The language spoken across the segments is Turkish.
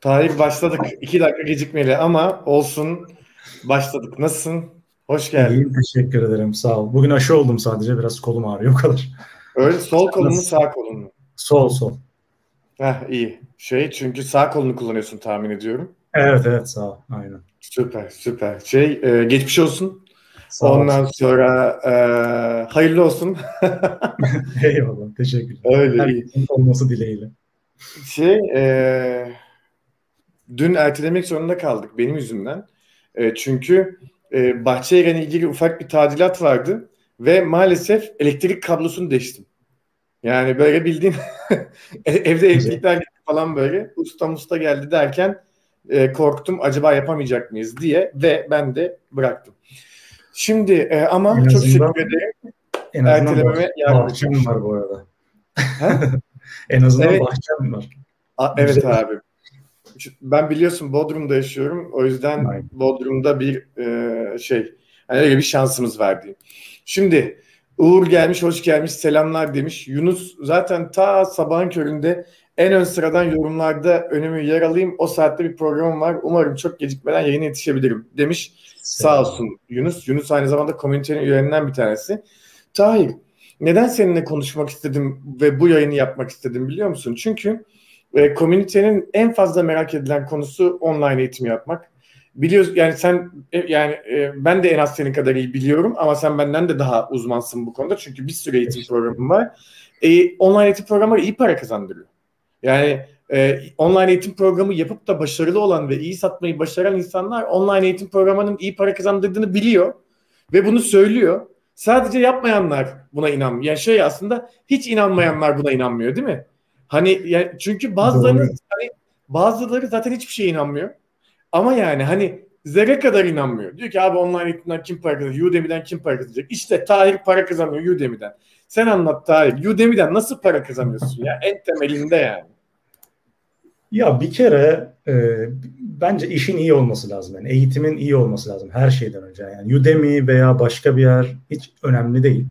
Tahir başladık. İki dakika gecikmeli ama olsun. Başladık. Nasılsın? Hoş geldin. İyiyim teşekkür ederim sağ ol. Bugün aşı oldum sadece biraz kolum ağrıyor o kadar. Öyle sol kolun mu sağ kolun mu? Sol sol. Heh iyi. Şey çünkü sağ kolunu kullanıyorsun tahmin ediyorum. Evet evet sağ ol. Aynen. Süper süper. Şey e, geçmiş olsun. Sağ Ondan ol. sonra e, hayırlı olsun. Eyvallah teşekkürler. Öyle iyi. Herkesin olması dileğiyle. Şey e, dün ertelemek zorunda kaldık benim yüzümden. E, çünkü e, Bahçeyeren'e ilgili ufak bir tadilat vardı ve maalesef elektrik kablosunu değiştim. Yani böyle bildiğin e, evde elektrikler falan böyle usta musta geldi derken e, korktum acaba yapamayacak mıyız diye ve ben de bıraktım. Şimdi e, ama En çok şükür ederim. En azından Ertelememe bahçem var bu arada. En azından Evet. bahçem var. A- evet Güzel. abi. Ben biliyorsun Bodrum'da yaşıyorum. O yüzden Aynen. Bodrum'da bir e, şey hani öyle bir şansımız var diyeyim. Şimdi Uğur gelmiş, hoş gelmiş, selamlar demiş. Yunus zaten ta sabahın köründe en ön sıradan yorumlarda önümü yer alayım. O saatte bir programım var. Umarım çok gecikmeden yayına yetişebilirim demiş. Sağ olsun Yunus. Yunus aynı zamanda komünitenin üyelerinden bir tanesi. Tahir, neden seninle konuşmak istedim ve bu yayını yapmak istedim biliyor musun? Çünkü e, komünitenin en fazla merak edilen konusu online eğitim yapmak. Biliyorsun yani sen e, yani e, ben de en az senin kadar iyi biliyorum ama sen benden de daha uzmansın bu konuda çünkü bir sürü eğitim programım var. E, online eğitim programları iyi para kazandırıyor. Yani e, online eğitim programı yapıp da başarılı olan ve iyi satmayı başaran insanlar online eğitim programının iyi para kazandırdığını biliyor ve bunu söylüyor. Sadece yapmayanlar buna inanmıyor. Yani şey aslında hiç inanmayanlar buna inanmıyor değil mi? Hani yani çünkü bazılarını Doğru. hani bazıları zaten hiçbir şeye inanmıyor. Ama yani hani zerre kadar inanmıyor. Diyor ki abi online eğitimden kim para kazanacak? Udemy'den kim para kazanacak? İşte Tahir para kazanıyor Udemy'den. Sen anlat Tahir. Udemy'den nasıl para kazanıyorsun ya? En temelinde yani. Ya bir kere e, bence işin iyi olması lazım. Yani eğitimin iyi olması lazım her şeyden önce. Yani Udemy veya başka bir yer hiç önemli değil.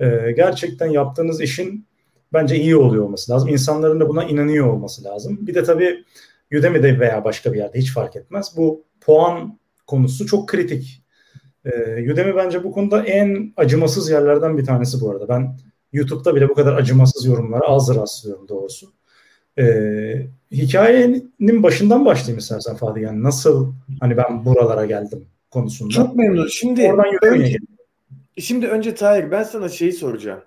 E, gerçekten yaptığınız işin bence iyi oluyor olması lazım. İnsanların da buna inanıyor olması lazım. Bir de tabii Udemy'de veya başka bir yerde hiç fark etmez. Bu puan konusu çok kritik. E, Udemy bence bu konuda en acımasız yerlerden bir tanesi bu arada. Ben YouTube'da bile bu kadar acımasız yorumlara az rastlıyorum doğrusu. Ee, hikayenin başından başlayayım istersen Fatih. Yani nasıl hani ben buralara geldim konusunda. Çok memnun. Şimdi Oradan önce, şimdi önce Tahir ben sana şeyi soracağım.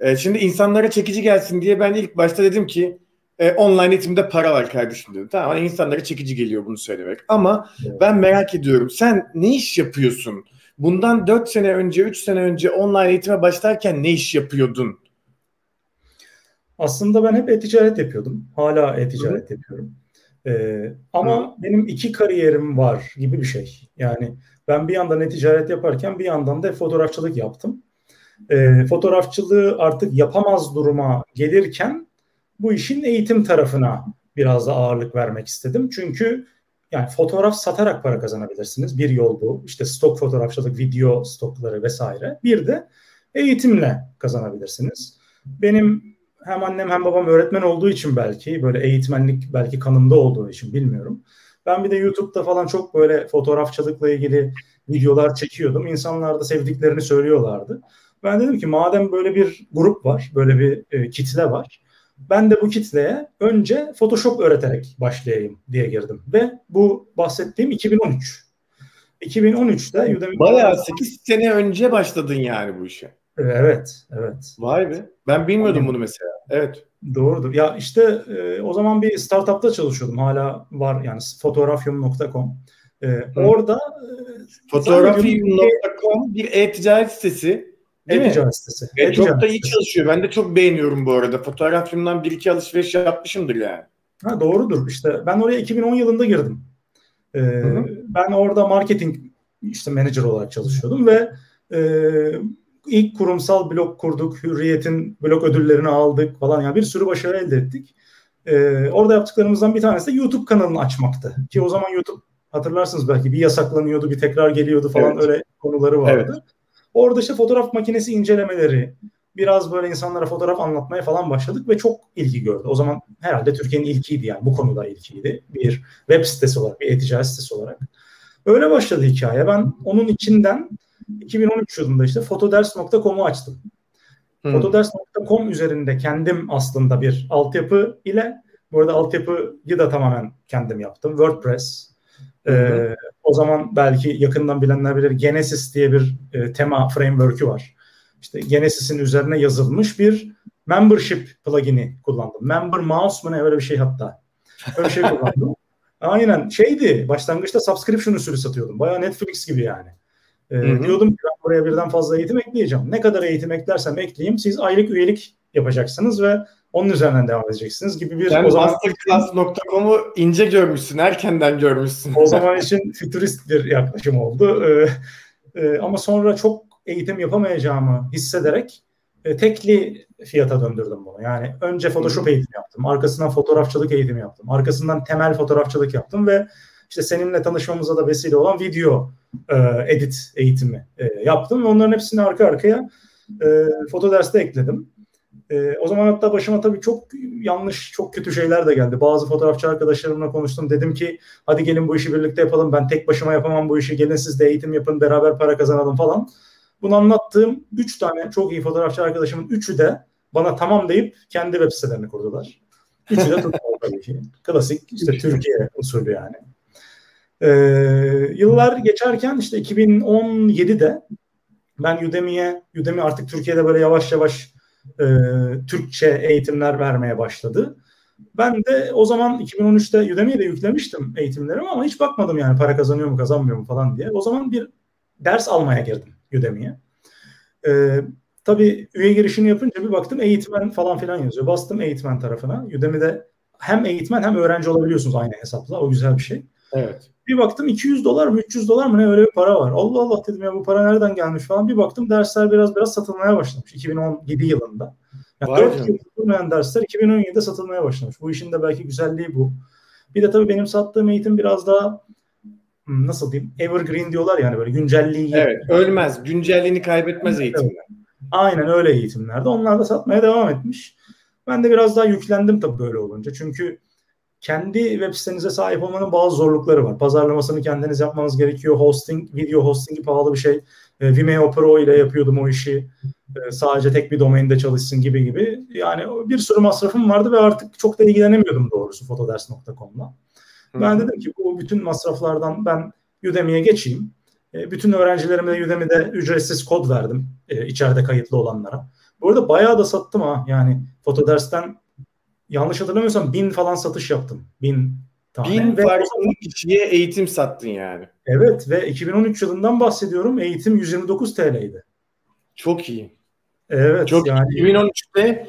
Ee, şimdi insanlara çekici gelsin diye ben ilk başta dedim ki e, online eğitimde para var kardeşim dedim. Tamam hani insanlara çekici geliyor bunu söylemek. Ama Evet. ben merak ediyorum. Sen ne iş yapıyorsun? Bundan 4 sene önce, 3 sene önce online eğitime başlarken ne iş yapıyordun? Aslında ben hep e-ticaret yapıyordum. Hala e-ticaret yapıyorum. Ee, ama benim iki kariyerim var gibi bir şey. Yani ben bir yandan e-ticaret yaparken bir yandan da fotoğrafçılık yaptım. Ee, fotoğrafçılığı artık yapamaz duruma gelirken bu işin eğitim tarafına biraz da ağırlık vermek istedim. Çünkü yani fotoğraf satarak para kazanabilirsiniz. Bir yol bu. İşte stok fotoğrafçılık, video stokları vesaire. Bir de eğitimle kazanabilirsiniz. Benim hem annem hem babam öğretmen olduğu için belki böyle eğitmenlik belki kanımda olduğu için bilmiyorum. Ben bir de YouTube'da falan çok böyle fotoğrafçılıkla ilgili videolar çekiyordum. İnsanlar da sevdiklerini söylüyorlardı. Ben dedim ki madem böyle bir grup var, böyle bir e, kitle var. Ben de bu kitleye önce Photoshop öğreterek başlayayım diye girdim. Ve bu bahsettiğim 2013. 2013'te Udemy... Bayağı 8 sene önce başladın yani bu işe. Evet, evet. Vay be. Ben bilmiyordum Aynen. bunu mesela. Evet. Doğrudur. Ya işte e, o zaman bir startupta çalışıyordum. Hala var yani fotoğrafyum.com. E, orada e, Fotoğrafiyum.com bir e-ticaret sitesi. Değil mi? e-ticaret sitesi. E, çok E-ticaret da iyi sitesi. çalışıyor. Ben de çok beğeniyorum bu arada. Fotoğrafyumdan bir iki alışveriş yapmışımdır yani. Ha, doğrudur. İşte ben oraya 2010 yılında girdim. E, hı. ben orada marketing işte manager olarak çalışıyordum ve e, ilk kurumsal blog kurduk. Hürriyet'in blog ödüllerini aldık falan. Yani bir sürü başarı elde ettik. E, orada yaptıklarımızdan bir tanesi de YouTube kanalını açmaktı. Ki o zaman YouTube hatırlarsınız belki bir yasaklanıyordu, bir tekrar geliyordu falan Evet. öyle konuları vardı. Evet. Orada işte fotoğraf makinesi incelemeleri, biraz böyle insanlara fotoğraf anlatmaya falan başladık ve çok ilgi gördü. O zaman herhalde Türkiye'nin ilkiydi yani bu konuda ilkiydi. Bir web sitesi olarak, bir e-ticaret sitesi olarak. Öyle başladı hikaye. Ben onun içinden 2013 yılında işte fotoders.com'u açtım. Hmm. Fotoders.com üzerinde kendim aslında bir altyapı ile bu arada altyapıyı da tamamen kendim yaptım. WordPress. Ee, o zaman belki yakından bilenler bilir Genesis diye bir e, tema framework'ü var. İşte Genesis'in üzerine yazılmış bir membership plugin'i kullandım. Member mouse mı ne öyle bir şey hatta. Öyle bir şey kullandım. Aynen şeydi başlangıçta subscription usulü satıyordum. Baya Netflix gibi yani. Ee, diyordum ki ben buraya birden fazla eğitim ekleyeceğim. Ne kadar eğitim eklersem ekleyeyim siz aylık üyelik yapacaksınız ve onun üzerinden devam edeceksiniz gibi bir Sen o zaman masterclass.com'u ince görmüşsün, erkenden görmüşsün. O zaman için fütürist bir yaklaşım oldu. Ee, e, ama sonra çok eğitim yapamayacağımı hissederek e, tekli fiyata döndürdüm bunu. Yani önce Photoshop eğitimi yaptım, arkasından fotoğrafçılık eğitimi yaptım, arkasından temel fotoğrafçılık yaptım ve işte seninle tanışmamıza da vesile olan video e, edit eğitimi e, yaptım ve onların hepsini arka arkaya e, foto derste ekledim. E, o zaman hatta başıma tabii çok yanlış, çok kötü şeyler de geldi. Bazı fotoğrafçı arkadaşlarımla konuştum. Dedim ki hadi gelin bu işi birlikte yapalım. Ben tek başıma yapamam bu işi. Gelin siz de eğitim yapın, beraber para kazanalım falan. Bunu anlattığım 3 tane çok iyi fotoğrafçı arkadaşımın üçü de bana tamam deyip kendi web sitelerini kurdular. Üçü de tutmadı tabii ki. Klasik işte Türkiye usulü yani. Ee, yıllar geçerken işte 2017'de ben Udemy'ye, Udemy artık Türkiye'de böyle yavaş yavaş e, Türkçe eğitimler vermeye başladı. Ben de o zaman 2013'te Udemy'ye de yüklemiştim eğitimlerimi ama hiç bakmadım yani para kazanıyor mu kazanmıyor mu falan diye. O zaman bir ders almaya girdim Udemy'ye. Ee, tabii üye girişini yapınca bir baktım eğitmen falan filan yazıyor. Bastım eğitmen tarafına. Udemy'de hem eğitmen hem öğrenci olabiliyorsunuz aynı hesapla. O güzel bir şey. Evet. Bir baktım 200 dolar mı 300 dolar mı ne öyle bir para var. Allah Allah dedim ya bu para nereden gelmiş falan. Bir baktım dersler biraz biraz satılmaya başlamış 2017 yılında. Yani 4 yıl tutulmayan dersler 2017'de satılmaya başlamış. Bu işin de belki güzelliği bu. Bir de tabii benim sattığım eğitim biraz daha hmm, nasıl diyeyim evergreen diyorlar yani böyle güncelliği. Evet ölmez güncelliğini kaybetmez eğitimler. Aynen öyle eğitimlerde. Onlar da satmaya devam etmiş. Ben de biraz daha yüklendim tabii böyle olunca. Çünkü kendi web sitenize sahip olmanın bazı zorlukları var. Pazarlamasını kendiniz yapmanız gerekiyor. Hosting, video hostingi pahalı bir şey. E, Vimeo Pro ile yapıyordum o işi. E, sadece tek bir domainde çalışsın gibi gibi. Yani bir sürü masrafım vardı ve artık çok da ilgilenemiyordum doğrusu fotoders.com'la. Ben dedim ki bu bütün masraflardan ben Udemy'ye geçeyim. E, bütün öğrencilerime de Udemy'de ücretsiz kod verdim e, içeride kayıtlı olanlara. Bu arada bayağı da sattım ha. Yani Fotoders'ten yanlış hatırlamıyorsam bin falan satış yaptım. Bin tane. Bin farklı kişiye eğitim sattın yani. Evet ve 2013 yılından bahsediyorum. Eğitim 129 TL'ydi. Çok iyi. Evet. Çok yani. 2013'te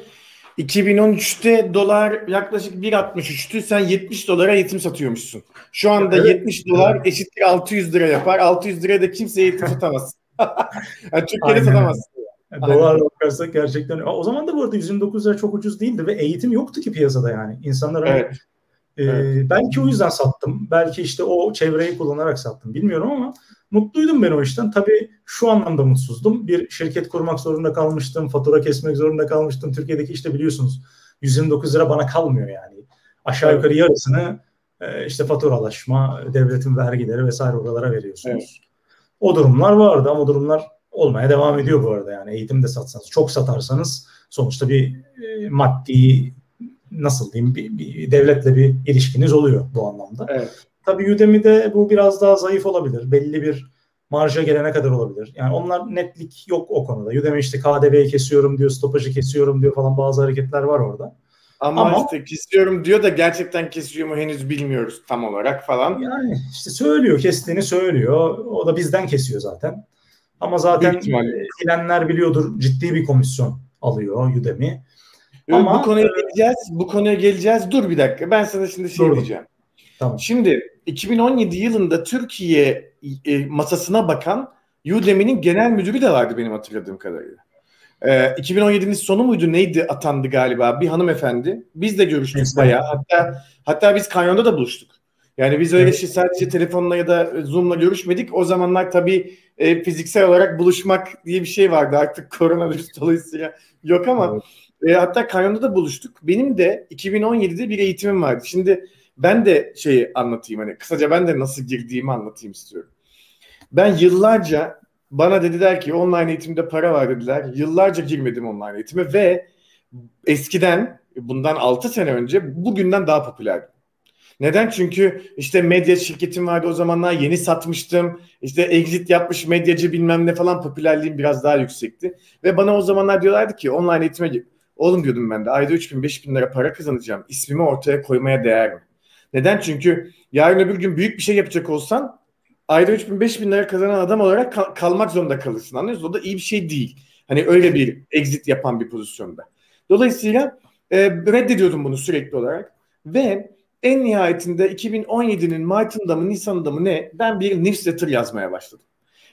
2013'te dolar yaklaşık 1.63'tü. Sen 70 dolara eğitim satıyormuşsun. Şu anda evet. 70 dolar eşittir 600 lira yapar. 600 liraya da kimse eğitim satamaz. yani Türkiye'de satamazsın. Yani dolarla bakarsak gerçekten. O zaman da bu arada 129 lira çok ucuz değildi ve eğitim yoktu ki piyasada yani. İnsanlar hani, evet. E, evet. belki o yüzden sattım. Belki işte o çevreyi kullanarak sattım. Bilmiyorum ama mutluydum ben o işten. Tabii şu anlamda mutsuzdum. Bir şirket kurmak zorunda kalmıştım. Fatura kesmek zorunda kalmıştım. Türkiye'deki işte biliyorsunuz 129 lira bana kalmıyor yani. Aşağı yukarı yarısını e, işte faturalaşma, devletin vergileri vesaire oralara veriyorsunuz. Evet. O durumlar vardı ama o durumlar olmaya devam ediyor bu arada yani eğitim de satsanız çok satarsanız sonuçta bir e, maddi nasıl diyeyim bir, bir devletle bir ilişkiniz oluyor bu anlamda. Evet. Tabii Udemy'de bu biraz daha zayıf olabilir. Belli bir marja gelene kadar olabilir. Yani onlar netlik yok o konuda. Udemy işte KDV'yi kesiyorum diyor, stopajı kesiyorum diyor falan bazı hareketler var orada. Ama, Ama işte kesiyorum diyor da gerçekten kesiyor mu henüz bilmiyoruz tam olarak falan. Yani işte söylüyor, kestiğini söylüyor. O da bizden kesiyor zaten. Ama zaten bilenler biliyordur ciddi bir komisyon alıyor Udemy. Ama bu konuya e, geleceğiz. Bu konuya geleceğiz. Dur bir dakika. Ben sana şimdi şey diyeceğim. Tamam. Şimdi 2017 yılında Türkiye e, masasına bakan Udemy'nin genel müdürü de vardı benim hatırladığım kadarıyla. E, 2017'nin sonu muydu neydi atandı galiba bir hanımefendi. Biz de görüştük bayağı. Hatta hatta biz kanyonda da buluştuk. Yani biz öyle evet. şey sadece telefonla ya da Zoom'la görüşmedik. O zamanlar tabii e, fiziksel olarak buluşmak diye bir şey vardı artık koronavirüs dolayısıyla yok ama evet. e, hatta Kanyon'da da buluştuk. Benim de 2017'de bir eğitimim vardı. Şimdi ben de şeyi anlatayım hani kısaca ben de nasıl girdiğimi anlatayım istiyorum. Ben yıllarca bana dediler ki online eğitimde para var dediler. Yıllarca girmedim online eğitime ve eskiden bundan 6 sene önce bugünden daha popülerdi. Neden? Çünkü işte medya şirketim vardı o zamanlar yeni satmıştım. İşte exit yapmış medyacı bilmem ne falan popülerliğim biraz daha yüksekti. Ve bana o zamanlar diyorlardı ki online eğitime. Oğlum diyordum ben de ayda 3 bin 5 bin lira para kazanacağım. İsmimi ortaya koymaya değer mi? Neden? Çünkü yarın öbür gün büyük bir şey yapacak olsan ayda 3 bin 5 bin lira kazanan adam olarak kal- kalmak zorunda kalırsın. Anlıyorsun? O da iyi bir şey değil. Hani öyle bir exit yapan bir pozisyonda. Dolayısıyla e, reddediyordum bunu sürekli olarak. Ve en nihayetinde 2017'nin Mart'ında mı Nisan'da mı ne ben bir newsletter yazmaya başladım.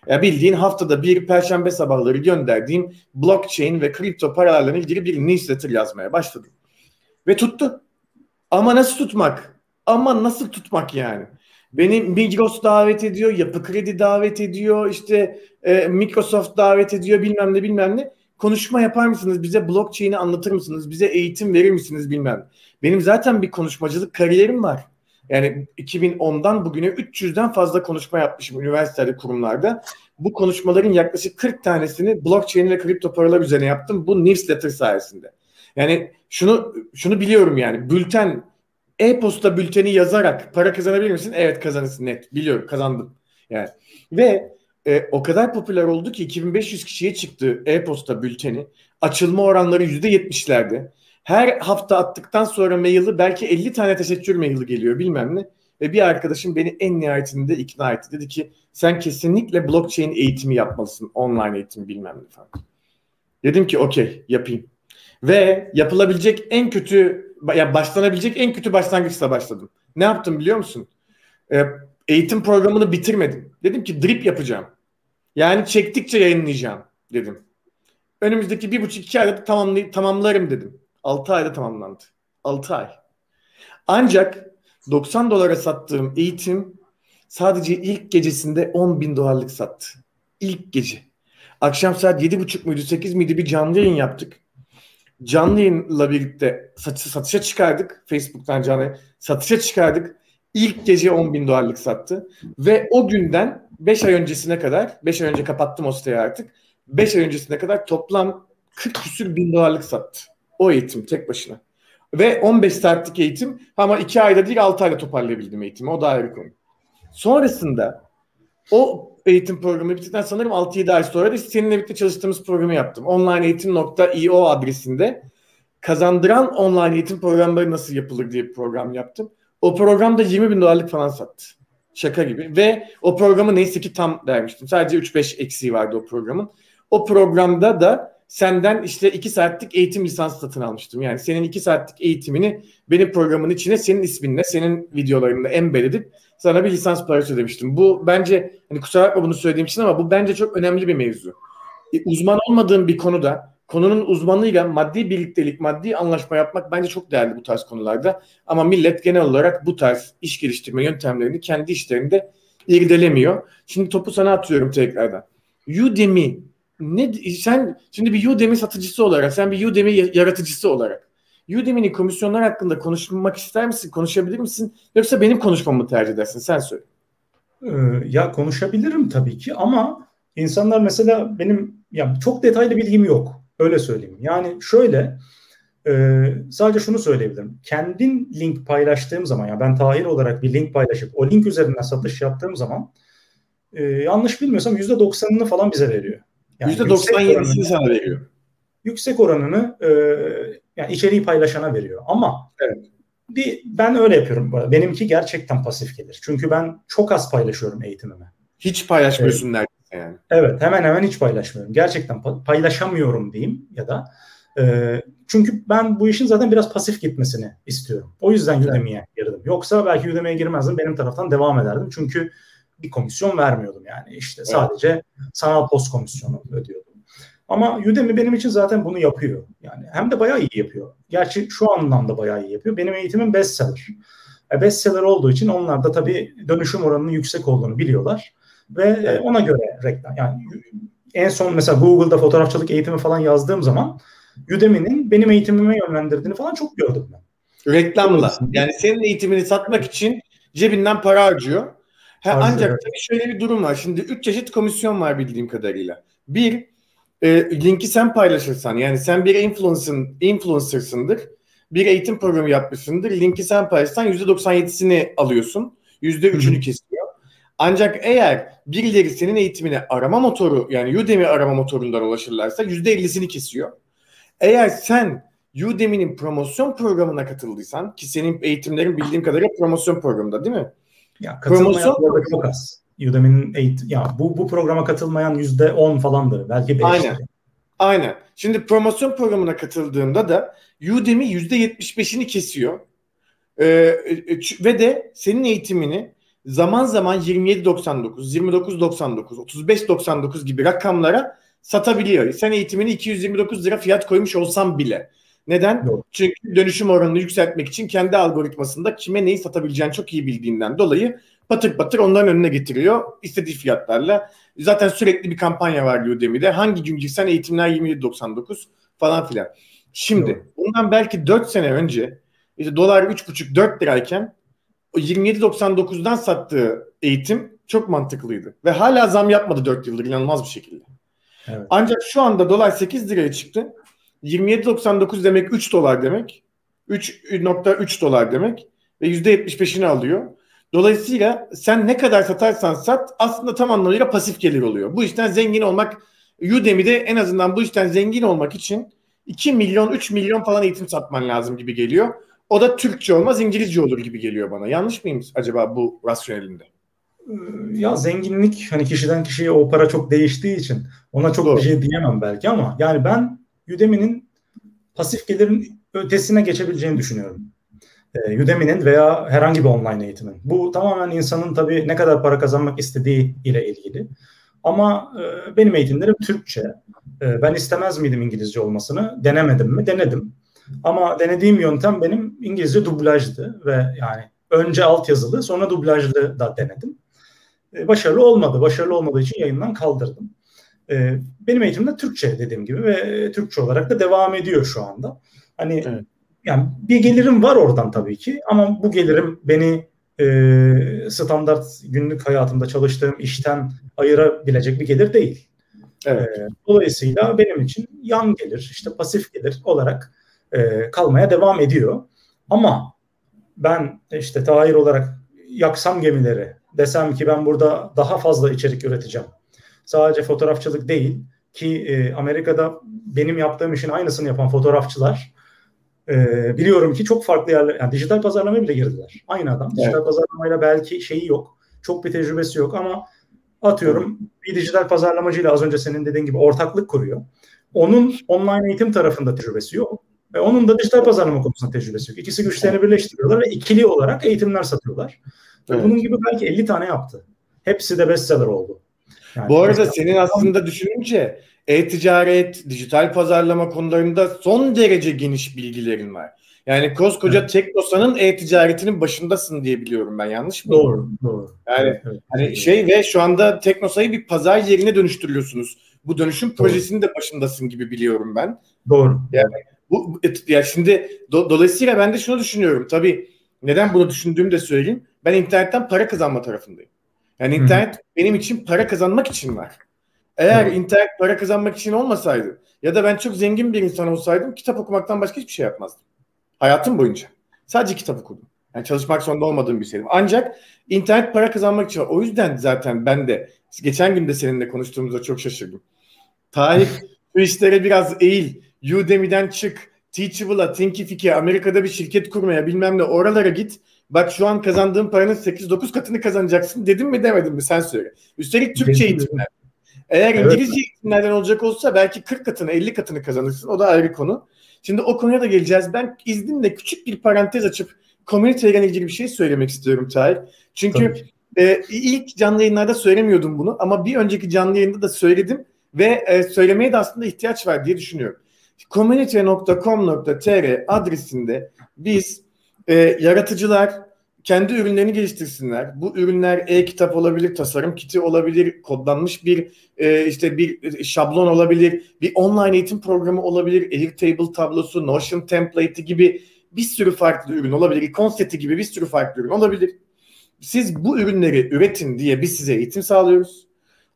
Ya bildiğin haftada bir perşembe sabahları gönderdiğim blockchain ve kripto paralarla ilgili bir newsletter yazmaya başladım. Ve tuttu. Ama nasıl tutmak? Ama nasıl tutmak yani? Beni Migros davet ediyor, Yapı Kredi davet ediyor, işte e, Microsoft davet ediyor bilmem ne bilmem ne konuşma yapar mısınız? Bize blockchain'i anlatır mısınız? Bize eğitim verir misiniz bilmem. Benim zaten bir konuşmacılık kariyerim var. Yani 2010'dan bugüne 300'den fazla konuşma yapmışım üniversitede, kurumlarda. Bu konuşmaların yaklaşık 40 tanesini blockchain ve kripto paralar üzerine yaptım. Bu newsletter sayesinde. Yani şunu şunu biliyorum yani bülten e-posta bülteni yazarak para kazanabilir misin? Evet kazanırsın net. Biliyorum kazandım. Yani ve e, o kadar popüler oldu ki 2500 kişiye çıktı e-posta bülteni. Açılma oranları %70'lerde. Her hafta attıktan sonra maili belki 50 tane teşekkür maili geliyor bilmem ne. Ve bir arkadaşım beni en nihayetinde ikna etti. Dedi ki sen kesinlikle blockchain eğitimi yapmalısın. Online eğitim bilmem ne falan. Dedim ki okey yapayım. Ve yapılabilecek en kötü ya başlanabilecek en kötü başlangıçla başladım. Ne yaptım biliyor musun? Ee, eğitim programını bitirmedim. Dedim ki drip yapacağım. Yani çektikçe yayınlayacağım dedim. Önümüzdeki bir buçuk iki ayda tamamlay tamamlarım dedim. Altı ayda tamamlandı. Altı ay. Ancak 90 dolara sattığım eğitim sadece ilk gecesinde 10 bin dolarlık sattı. İlk gece. Akşam saat yedi buçuk muydu sekiz miydi bir canlı yayın yaptık. Canlı yayınla birlikte satışa çıkardık. Facebook'tan canlı satışa çıkardık. İlk gece 10 bin dolarlık sattı. Ve o günden 5 ay öncesine kadar, 5 ay önce kapattım o siteyi artık. 5 ay öncesine kadar toplam 40 küsür bin dolarlık sattı. O eğitim tek başına. Ve 15 saatlik eğitim ama 2 ayda değil 6 ayda toparlayabildim eğitimi. O da ayrı konu. Sonrasında o eğitim programı bittikten sanırım 6-7 ay sonra da seninle birlikte çalıştığımız programı yaptım. onlineeğitim.io adresinde kazandıran online eğitim programları nasıl yapılır diye bir program yaptım. O programda 20 bin dolarlık falan sattı. Şaka gibi. Ve o programı neyse ki tam vermiştim. Sadece 3-5 eksiği vardı o programın. O programda da senden işte 2 saatlik eğitim lisansı satın almıştım. Yani senin 2 saatlik eğitimini benim programın içine senin isminle, senin videolarında embed edip sana bir lisans parası ödemiştim. Bu bence hani kusura bakma bunu söylediğim için ama bu bence çok önemli bir mevzu. E, uzman olmadığım bir konuda konunun uzmanıyla maddi birliktelik, maddi anlaşma yapmak bence çok değerli bu tarz konularda. Ama millet genel olarak bu tarz iş geliştirme yöntemlerini kendi işlerinde irdelemiyor. Şimdi topu sana atıyorum tekrardan. Udemy ne sen şimdi bir Udemy satıcısı olarak, sen bir Udemy yaratıcısı olarak Udemy'nin komisyonlar hakkında konuşmak ister misin? Konuşabilir misin? Yoksa benim konuşmamı tercih edersin? Sen söyle. Ee, ya konuşabilirim tabii ki ama insanlar mesela benim ya çok detaylı bilgim yok. Öyle söyleyeyim. Yani şöyle e, sadece şunu söyleyebilirim. Kendin link paylaştığım zaman ya ben Tahir olarak bir link paylaşıp o link üzerinden satış yaptığım zaman e, yanlış bilmiyorsam %90'ını falan bize veriyor. Yani %97'sini sana veriyor. Yüksek oranını e, yani içeriği paylaşana veriyor. Ama evet. bir ben öyle yapıyorum. Benimki gerçekten pasif gelir. Çünkü ben çok az paylaşıyorum eğitimimi. Hiç paylaşmıyorsun evet. Yani. Evet hemen hemen hiç paylaşmıyorum. Gerçekten paylaşamıyorum diyeyim ya da e, çünkü ben bu işin zaten biraz pasif gitmesini istiyorum. O yüzden Udemy'ye girdim. Yoksa belki Udemy'ye girmezdim. Benim taraftan devam ederdim. Çünkü bir komisyon vermiyordum yani. işte evet. sadece sanal post komisyonu ödüyordum. Ama Udemy benim için zaten bunu yapıyor. Yani hem de bayağı iyi yapıyor. Gerçi şu anlamda bayağı iyi yapıyor. Benim eğitimim bestseller. E, bestseller olduğu için onlar da tabii dönüşüm oranının yüksek olduğunu biliyorlar ve e, evet. ona göre reklam yani en son mesela Google'da fotoğrafçılık eğitimi falan yazdığım zaman Udemy'nin benim eğitimime yönlendirdiğini falan çok gördüm ben. Reklamla. Yani senin eğitimini satmak için cebinden para harcıyor. Ha, ancak evet. tabii şöyle bir durum var. Şimdi üç çeşit komisyon var bildiğim kadarıyla. Bir, e, linki sen paylaşırsan yani sen bir influencer'ın, influencer'sındır. Bir eğitim programı yapmışsındır. Linki sen paylaşırsan %97'sini alıyorsun. %3'ünü kesiyor. Ancak eğer birileri senin eğitimine arama motoru yani Udemy arama motorundan ulaşırlarsa %50'sini kesiyor. Eğer sen Udemy'nin promosyon programına katıldıysan ki senin eğitimlerin bildiğim kadarıyla promosyon programında değil mi? Ya promosyon programı çok az. Udemy'nin eğitim ya bu bu programa katılmayan yüzde on falandır. Belki 5. Aynen. Aynen. Şimdi promosyon programına katıldığında da Udemy yüzde yetmiş beşini kesiyor. Ee, e, ve de senin eğitimini zaman zaman 27.99, 29.99, 35.99 gibi rakamlara satabiliyor. Sen eğitimini 229 lira fiyat koymuş olsam bile. Neden? Doğru. Çünkü dönüşüm oranını yükseltmek için kendi algoritmasında kime neyi satabileceğini çok iyi bildiğinden dolayı patır patır onların önüne getiriyor istediği fiyatlarla. Zaten sürekli bir kampanya var Udemy'de. Hangi gün girsen eğitimler 27.99 falan filan. Şimdi Doğru. bundan belki 4 sene önce işte dolar 3.5-4 lirayken o 27.99'dan sattığı eğitim çok mantıklıydı. Ve hala zam yapmadı 4 yıldır inanılmaz bir şekilde. Evet. Ancak şu anda dolar 8 liraya çıktı. 27.99 demek 3 dolar demek. 3.3 dolar demek. Ve %75'ini alıyor. Dolayısıyla sen ne kadar satarsan sat aslında tam anlamıyla pasif gelir oluyor. Bu işten zengin olmak Udemy'de en azından bu işten zengin olmak için 2 milyon 3 milyon falan eğitim satman lazım gibi geliyor. O da Türkçe olmaz İngilizce olur gibi geliyor bana. Yanlış mıyım acaba bu rasyonelinde? Ya zenginlik hani kişiden kişiye o para çok değiştiği için ona çok Doğru. bir şey diyemem belki ama yani ben Udemy'nin pasif gelirin ötesine geçebileceğini düşünüyorum. Ee, Udemy'nin veya herhangi bir online eğitimin. Bu tamamen insanın tabii ne kadar para kazanmak istediği ile ilgili. Ama e, benim eğitimlerim Türkçe. E, ben istemez miydim İngilizce olmasını? Denemedim mi? Denedim. Ama denediğim yöntem benim İngilizce dublajdı ve yani önce altyazılı sonra dublajlı da denedim. E, başarılı olmadı. Başarılı olmadığı için yayından kaldırdım. E, benim eğitimim de Türkçe dediğim gibi ve Türkçe olarak da devam ediyor şu anda. Hani evet. yani bir gelirim var oradan tabii ki ama bu gelirim beni e, standart günlük hayatımda çalıştığım işten ayırabilecek bir gelir değil. Evet. E, dolayısıyla benim için yan gelir, işte pasif gelir olarak e, kalmaya devam ediyor. Ama ben işte Tahir olarak yaksam gemileri desem ki ben burada daha fazla içerik üreteceğim. Sadece fotoğrafçılık değil ki e, Amerika'da benim yaptığım işin aynısını yapan fotoğrafçılar e, biliyorum ki çok farklı yerler, yani dijital pazarlamaya bile girdiler. Aynı adam. Evet. Dijital pazarlamayla belki şeyi yok, çok bir tecrübesi yok ama atıyorum bir dijital pazarlamacıyla az önce senin dediğin gibi ortaklık kuruyor. Onun online eğitim tarafında tecrübesi yok. Ve onun da dijital pazarlama konusunda tecrübesi yok. İkisi güçlerini birleştiriyorlar ve ikili olarak eğitimler satıyorlar. Evet. Bunun gibi belki 50 tane yaptı. Hepsi de bestseller oldu. Yani Bu arada senin aslında düşününce e-ticaret, dijital pazarlama konularında son derece geniş bilgilerin var. Yani koskoca evet. Teknosa'nın e-ticaretinin başındasın diye biliyorum ben yanlış mı? Doğru, doğru. Yani evet, evet. hani şey ve şu anda Teknosa'yı bir pazar yerine dönüştürüyorsunuz. Bu dönüşüm doğru. projesinin de başındasın gibi biliyorum ben. Doğru. Yani bu ya şimdi do, dolayısıyla ben de şunu düşünüyorum. Tabii neden bunu düşündüğümü de söyleyeyim. Ben internetten para kazanma tarafındayım. Yani internet Hı. benim için para kazanmak için var. Eğer Hı. internet para kazanmak için olmasaydı ya da ben çok zengin bir insan olsaydım kitap okumaktan başka hiçbir şey yapmazdım. Hayatım boyunca. Sadece kitap okudum. Yani çalışmak zorunda olmadığım bir şeydim. Ancak internet para kazanmak için. O yüzden zaten ben de geçen gün de seninle konuştuğumuzda çok şaşırdım. Tarih bu işlere biraz eğil. Udemy'den çık. Teachable'a, Thinkific'e, Amerika'da bir şirket kurmaya bilmem ne oralara git. Bak şu an kazandığın paranın 8-9 katını kazanacaksın dedim mi demedim mi sen söyle. Üstelik Türkçe eğitimler. Eğer evet. İngilizce eğitimlerden olacak olsa belki 40 katını 50 katını kazanırsın. O da ayrı konu. Şimdi o konuya da geleceğiz. Ben izninle küçük bir parantez açıp komüniteyle ilgili bir şey söylemek istiyorum Tahir. Çünkü e, ilk canlı yayınlarda söylemiyordum bunu ama bir önceki canlı yayında da söyledim ve e, söylemeye de aslında ihtiyaç var diye düşünüyorum. Community.com.tr adresinde biz e, yaratıcılar, kendi ürünlerini geliştirsinler. Bu ürünler e-kitap olabilir, tasarım kiti olabilir, kodlanmış bir e, işte bir şablon olabilir, bir online eğitim programı olabilir, Airtable tablosu, Notion template'i gibi bir sürü farklı ürün olabilir. Seti gibi bir sürü farklı ürün olabilir. Siz bu ürünleri üretin diye biz size eğitim sağlıyoruz.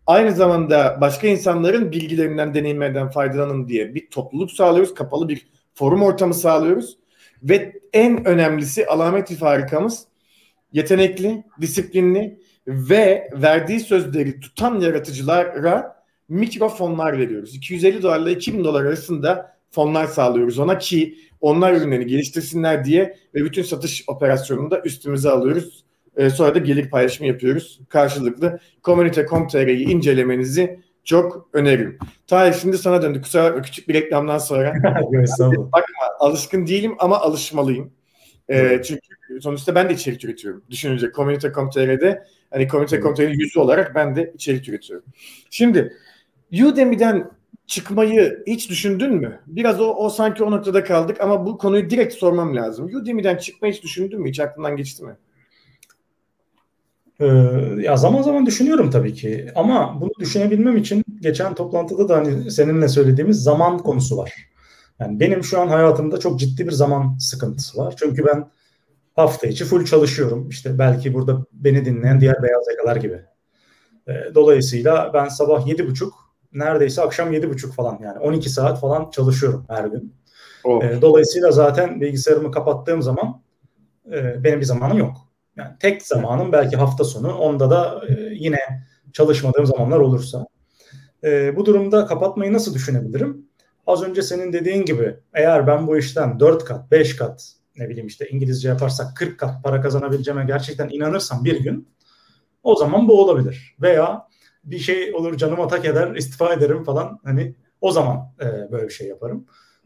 Aynı zamanda başka insanların bilgilerinden, deneyimlerden faydalanın diye bir topluluk sağlıyoruz. Kapalı bir forum ortamı sağlıyoruz. Ve en önemlisi alamet farikamız yetenekli, disiplinli ve verdiği sözleri tutan yaratıcılara mikrofonlar veriyoruz. 250 dolarla 2000 dolar arasında fonlar sağlıyoruz ona ki onlar ürünlerini geliştirsinler diye ve bütün satış operasyonunu da üstümüze alıyoruz. Ee, sonra da gelir paylaşımı yapıyoruz karşılıklı. Komünite.com.tr'yi incelemenizi çok öneririm. Tahir şimdi sana döndü. Kusura bakma küçük bir reklamdan sonra. Bakma alışkın değilim ama alışmalıyım. Ee, çünkü sonuçta ben de içerik üretiyorum. Düşününce Komünite.com.tr'de hani Komünite.com.tr'nin yüzü olarak ben de içerik üretiyorum. Şimdi Udemy'den çıkmayı hiç düşündün mü? Biraz o, o sanki o noktada kaldık ama bu konuyu direkt sormam lazım. Udemy'den çıkmayı hiç düşündün mü? Hiç aklından geçti mi? Ee, ya zaman zaman düşünüyorum tabii ki ama bunu düşünebilmem için geçen toplantıda da hani seninle söylediğimiz zaman konusu var. Yani benim şu an hayatımda çok ciddi bir zaman sıkıntısı var. Çünkü ben hafta içi full çalışıyorum. İşte belki burada beni dinleyen diğer beyaz yakalar gibi. Ee, dolayısıyla ben sabah yedi buçuk neredeyse akşam yedi buçuk falan yani 12 saat falan çalışıyorum her gün. Oh. Dolayısıyla zaten bilgisayarımı kapattığım zaman e, benim bir zamanım yok. Yani tek zamanım belki hafta sonu. Onda da e, yine çalışmadığım zamanlar olursa. E, bu durumda kapatmayı nasıl düşünebilirim? Az önce senin dediğin gibi eğer ben bu işten 4 kat, 5 kat ne bileyim işte İngilizce yaparsak 40 kat para kazanabileceğime gerçekten inanırsam bir gün o zaman bu olabilir. Veya bir şey olur canıma tak eder istifa ederim falan hani o zaman e, böyle bir şey yaparım.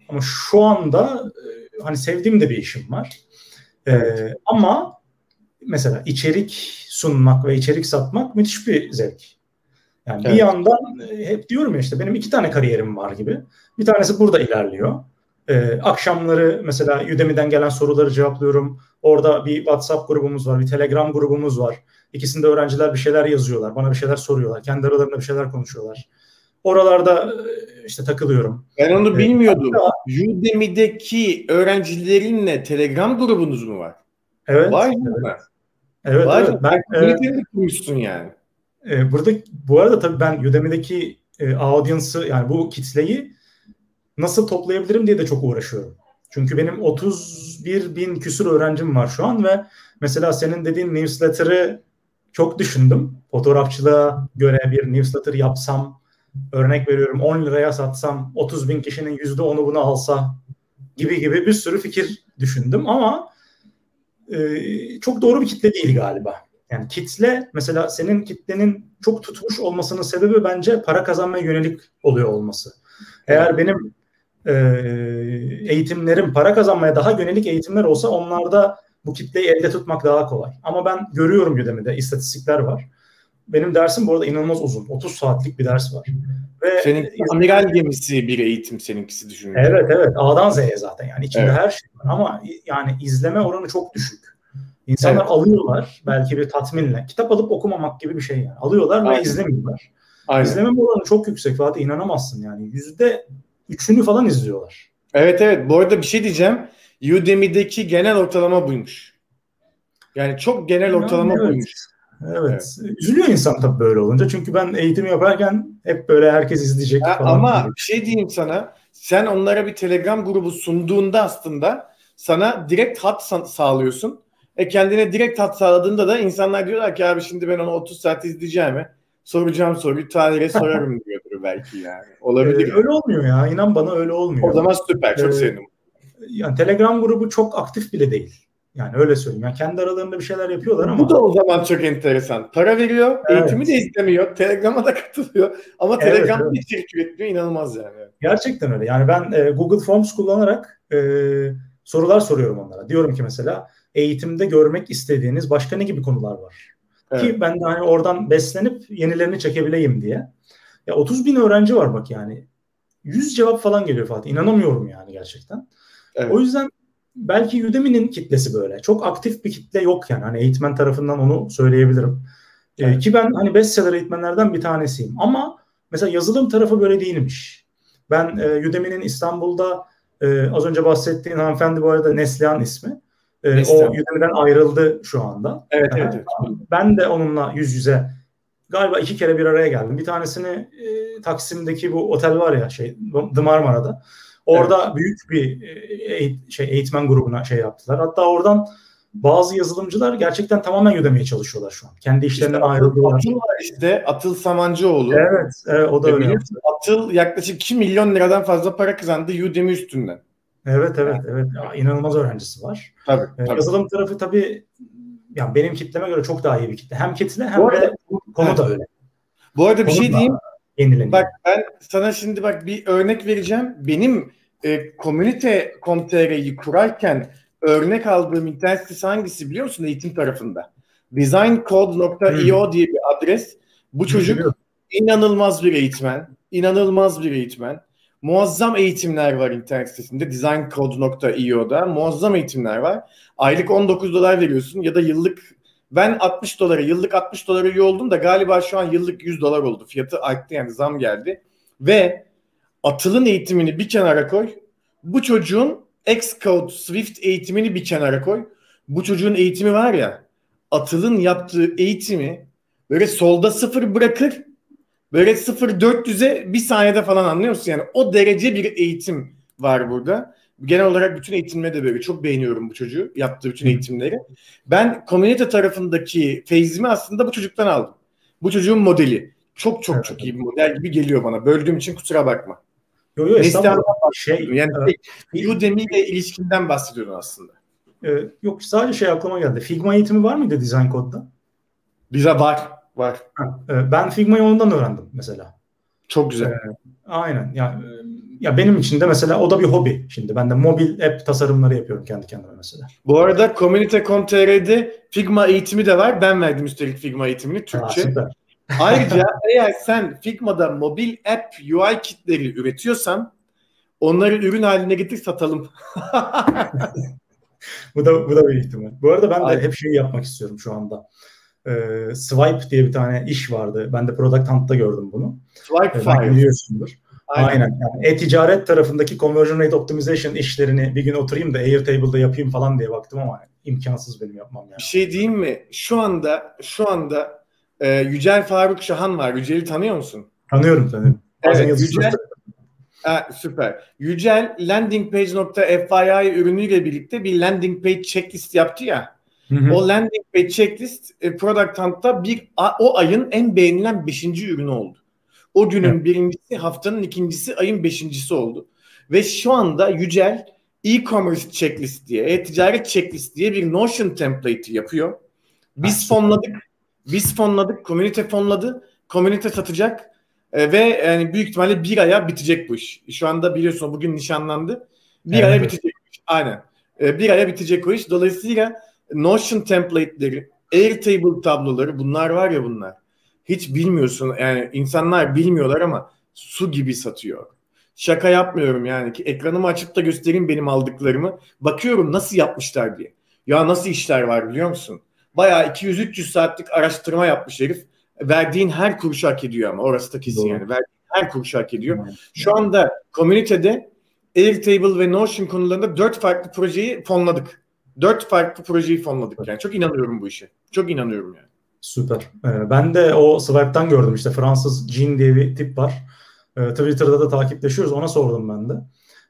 Ama şu anda e, hani sevdiğim de bir işim var. E, ama mesela içerik sunmak ve içerik satmak müthiş bir zevk. Yani evet. bir yandan e, hep diyorum ya işte benim iki tane kariyerim var gibi. Bir tanesi burada ilerliyor. Ee, akşamları mesela Udemy'den gelen soruları cevaplıyorum. Orada bir WhatsApp grubumuz var, bir Telegram grubumuz var. İkisinde öğrenciler bir şeyler yazıyorlar, bana bir şeyler soruyorlar. Kendi aralarında bir şeyler konuşuyorlar. Oralarda e, işte takılıyorum. Ben onu ee, bilmiyordum. Hatta, Udemy'deki öğrencilerinle Telegram grubunuz mu var? Evet. Var mı? Evet. Evet, Vay evet. Ben, e, kurmuşsun yani. E, burada bu arada tabii ben Udemy'deki e, audience'ı yani bu kitleyi nasıl toplayabilirim diye de çok uğraşıyorum. Çünkü benim 31 bin küsur öğrencim var şu an ve mesela senin dediğin newsletter'ı çok düşündüm. Fotoğrafçılığa göre bir newsletter yapsam, örnek veriyorum 10 liraya satsam 30 bin kişinin %10'u bunu alsa gibi gibi bir sürü fikir düşündüm ama e, çok doğru bir kitle değil galiba. Yani kitle mesela senin kitlenin çok tutmuş olmasının sebebi bence para kazanmaya yönelik oluyor olması. Eğer benim e, eğitimlerim para kazanmaya daha yönelik eğitimler olsa onlarda bu kitleyi elde tutmak daha kolay. Ama ben görüyorum Udemy'de istatistikler var. Benim dersim bu arada inanılmaz uzun. 30 saatlik bir ders var. Ve Senin amiral gemisi bir eğitim seninkisi düşünün. Evet evet A'dan Z'ye zaten yani içinde evet. her şey var ama yani izleme oranı çok düşük. İnsanlar evet. alıyorlar belki bir tatminle. Kitap alıp okumamak gibi bir şey yani. Alıyorlar Aynen. ve izlemiyorlar. Aynen. İzleme oranı çok yüksek Fatih inanamazsın yani. Yüzde üçünü falan izliyorlar. Evet evet bu arada bir şey diyeceğim. Udemy'deki genel ortalama buymuş. Yani çok genel yani ortalama evet. buymuş. Evet. evet. Üzülüyor insan tabii böyle olunca. Çünkü ben eğitim yaparken hep böyle herkes izleyecek ya falan. Ama bir şey diyeyim sana. Sen onlara bir Telegram grubu sunduğunda aslında sana direkt hat sağlıyorsun. E kendine direkt hat sağladığında da insanlar diyorlar ki abi şimdi ben onu 30 saat izleyeceğim. Soracağım soruyu tarihe sorarım diyordur belki yani. Olabilir. Ee, öyle olmuyor ya. İnan bana öyle olmuyor. O zaman süper. Çok ee, sevindim. Yani Telegram grubu çok aktif bile değil. Yani öyle söyleyeyim. Yani kendi aralarında bir şeyler yapıyorlar ama. Bu da o zaman çok enteresan. Para veriyor, evet. eğitimi de istemiyor, Telegram'a da katılıyor. Ama evet, Telegram'da evet. içerik üretmiyor. inanılmaz yani. Gerçekten öyle. Yani ben e, Google Forms kullanarak e, sorular soruyorum onlara. Diyorum ki mesela eğitimde görmek istediğiniz başka ne gibi konular var? Evet. Ki ben de hani oradan beslenip yenilerini çekebileyim diye. Ya 30 bin öğrenci var bak yani. 100 cevap falan geliyor Fatih. İnanamıyorum yani gerçekten. Evet. O yüzden belki Udemy'nin kitlesi böyle. Çok aktif bir kitle yok yani. Hani eğitmen tarafından onu söyleyebilirim. Ee, evet. Ee, ki ben hani bestseller eğitmenlerden bir tanesiyim. Ama mesela yazılım tarafı böyle değilmiş. Ben e, Udemy'nin İstanbul'da e, az önce bahsettiğin hanımefendi bu arada Neslihan ismi. E, o Udemy'den ayrıldı şu anda. Evet, evet, evet. Ben de onunla yüz yüze galiba iki kere bir araya geldim. Bir tanesini e, Taksim'deki bu otel var ya şey The Marmara'da. Orada evet. büyük bir e, şey eğitmen grubuna şey yaptılar. Hatta oradan bazı yazılımcılar gerçekten tamamen ödemeye çalışıyorlar şu an. Kendi işlerinden işte ayrıldılar. Atıl var işte. Atıl Samancıoğlu. Evet. evet o da e, öyle. Atıl yaklaşık 2 milyon liradan fazla para kazandı Udemy üstünden. Evet evet evet. Ya, inanılmaz öğrencisi var. Tabii, ee, tabii. Yazılım tarafı tabii yani benim kitleme göre çok daha iyi bir kitle. Hem kitle hem arada, de konu da öyle. Bu arada bir konu şey diyeyim. Yenileniyor. Bak ben sana şimdi bak bir örnek vereceğim. Benim e, komünite.com.tr'yi kurarken örnek aldığım internet sitesi hangisi biliyor musun eğitim tarafında? designcode.io hmm. diye bir adres. Bu çocuk inanılmaz bir eğitmen. inanılmaz bir eğitmen. Muazzam eğitimler var internet sitesinde. designcode.io'da muazzam eğitimler var. Aylık 19 dolar veriyorsun ya da yıllık ben 60 dolara yıllık 60 dolara üye oldum da galiba şu an yıllık 100 dolar oldu. Fiyatı arttı yani zam geldi. Ve Atıl'ın eğitimini bir kenara koy. Bu çocuğun Xcode Swift eğitimini bir kenara koy. Bu çocuğun eğitimi var ya Atıl'ın yaptığı eğitimi böyle solda sıfır bırakır böyle sıfır 400'e bir saniyede falan anlıyor musun? Yani o derece bir eğitim var burada. Genel olarak bütün eğitimleri de böyle çok beğeniyorum bu çocuğu. Yaptığı bütün eğitimleri. Ben komünite tarafındaki feyzimi aslında bu çocuktan aldım. Bu çocuğun modeli. Çok çok çok iyi bir model gibi geliyor bana. Böldüğüm için kusura bakma. Yok yok estağfurullah. Şey, yani e, Udemy ile ilişkinden bahsediyorum aslında. E, yok sadece şey aklıma geldi. Figma eğitimi var mıydı Design Code'da? Bize var. Var. e, ben Figma'yı ondan öğrendim mesela. Çok güzel. E, aynen. Yani, ya benim için de mesela o da bir hobi. Şimdi ben de mobil app tasarımları yapıyorum kendi kendime mesela. Bu arada Community.com.tr'de Figma eğitimi de var. Ben verdim üstelik Figma eğitimini Türkçe. Ha, Ayrıca eğer sen Figma'da mobil app UI kitleri üretiyorsan onları ürün haline getir satalım. bu da bu da bir ihtimal. Bu arada ben de Aynen. hep şey yapmak istiyorum şu anda. Ee, Swipe diye bir tane iş vardı. Ben de Product Hunt'ta gördüm bunu. Swipe ee, Fire. Biliyorsundur. Aynen. Aynen. Yani e-ticaret tarafındaki conversion rate optimization işlerini bir gün oturayım da Airtable'da yapayım falan diye baktım ama imkansız benim yapmam yani. Bir şey diyeyim mi? Şu anda şu anda e, Yücel Faruk Şahan var. Yücel'i tanıyor musun? Tanıyorum tanıyorum. Evet, Yücel, Ha, süper. Yücel landingpage.fyi ürünüyle birlikte bir landing page checklist yaptı ya. Hı hı. O landing page checklist e, Product Hunt'ta bir o ayın en beğenilen 5. ürünü oldu. O günün evet. birincisi, haftanın ikincisi, ayın beşincisi oldu. Ve şu anda Yücel e-commerce checklist diye, e-ticaret checklist diye bir Notion template yapıyor. Biz fonladık. Biz fonladık. Komünite fonladı. Komünite satacak. E, ve yani büyük ihtimalle bir aya bitecek bu iş. Şu anda biliyorsun bugün nişanlandı. Bir evet. aya bitecek bu iş. Aynen. E, bir aya bitecek o iş. Dolayısıyla Notion template'leri, Airtable tabloları bunlar var ya bunlar. Hiç bilmiyorsun. Yani insanlar bilmiyorlar ama su gibi satıyor. Şaka yapmıyorum yani ki ekranımı açıp da göstereyim benim aldıklarımı. Bakıyorum nasıl yapmışlar diye. Ya nasıl işler var biliyor musun? Bayağı 200-300 saatlik araştırma yapmış herif. Verdiğin her kuruş hak ediyor ama orası da kesin Doğru. yani. Verdiğin her kuruş hak ediyor. Evet. Şu anda komünitede Airtable ve Notion konularında dört farklı projeyi fonladık. Dört farklı projeyi fonladık yani. Çok inanıyorum bu işe. Çok inanıyorum yani. Süper. Ee, ben de o Swipe'dan gördüm işte Fransız Jean diye bir tip var. Ee, Twitter'da da takipleşiyoruz. Ona sordum ben de.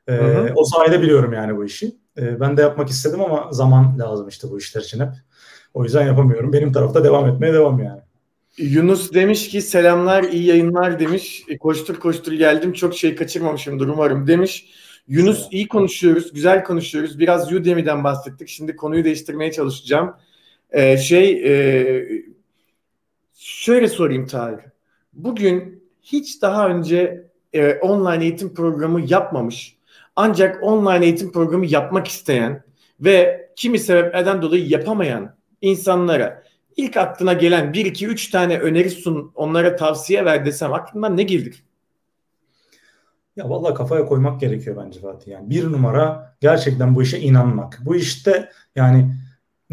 Ee, o sayede biliyorum yani bu işi. Ee, ben de yapmak istedim ama zaman lazım işte bu işler için hep. O yüzden yapamıyorum. Benim tarafta devam etmeye devam yani. Yunus demiş ki selamlar iyi yayınlar demiş. E, koştur koştur geldim çok şey kaçırmamışımdır umarım demiş. Yunus iyi konuşuyoruz, güzel konuşuyoruz. Biraz Udemy'den bahsettik. Şimdi konuyu değiştirmeye çalışacağım. Ee, şey e, şöyle sorayım Tahir. Bugün hiç daha önce e, online eğitim programı yapmamış ancak online eğitim programı yapmak isteyen ve kimi sebeplerden dolayı yapamayan insanlara ilk aklına gelen 1 2 3 tane öneri sun, onlara tavsiye ver desem aklından ne gelir? Ya vallahi kafaya koymak gerekiyor bence Fatih. Yani bir numara gerçekten bu işe inanmak. Bu işte yani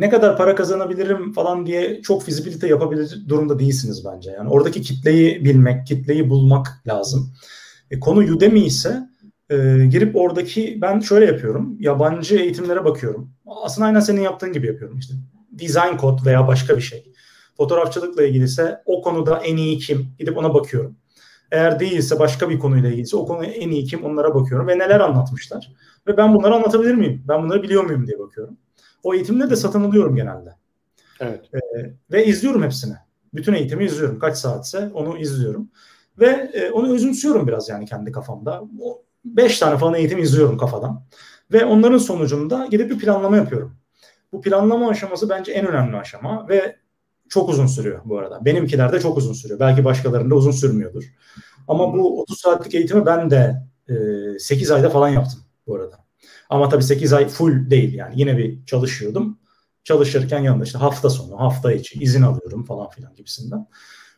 ne kadar para kazanabilirim falan diye çok fizibilite yapabilir durumda değilsiniz bence. Yani oradaki kitleyi bilmek, kitleyi bulmak lazım. E, konu Udemy ise e, girip oradaki ben şöyle yapıyorum. Yabancı eğitimlere bakıyorum. Aslında aynen senin yaptığın gibi yapıyorum işte. Design kod veya başka bir şey. Fotoğrafçılıkla ilgili ise o konuda en iyi kim? Gidip ona bakıyorum. Eğer değilse başka bir konuyla ilgiliyse o konuya en iyi kim onlara bakıyorum ve neler anlatmışlar. Ve ben bunları anlatabilir miyim? Ben bunları biliyor muyum diye bakıyorum. O eğitimleri de satın alıyorum genelde. Evet. Ee, ve izliyorum hepsini. Bütün eğitimi izliyorum. Kaç saatse onu izliyorum. Ve e, onu özümsüyorum biraz yani kendi kafamda. O beş tane falan eğitim izliyorum kafadan. Ve onların sonucunda gidip bir planlama yapıyorum. Bu planlama aşaması bence en önemli aşama ve çok uzun sürüyor bu arada. Benimkilerde çok uzun sürüyor. Belki başkalarında uzun sürmüyordur. Ama bu 30 saatlik eğitimi ben de e, 8 ayda falan yaptım bu arada. Ama tabii 8 ay full değil yani. Yine bir çalışıyordum. Çalışırken yanında işte hafta sonu, hafta içi izin alıyorum falan filan gibisinden.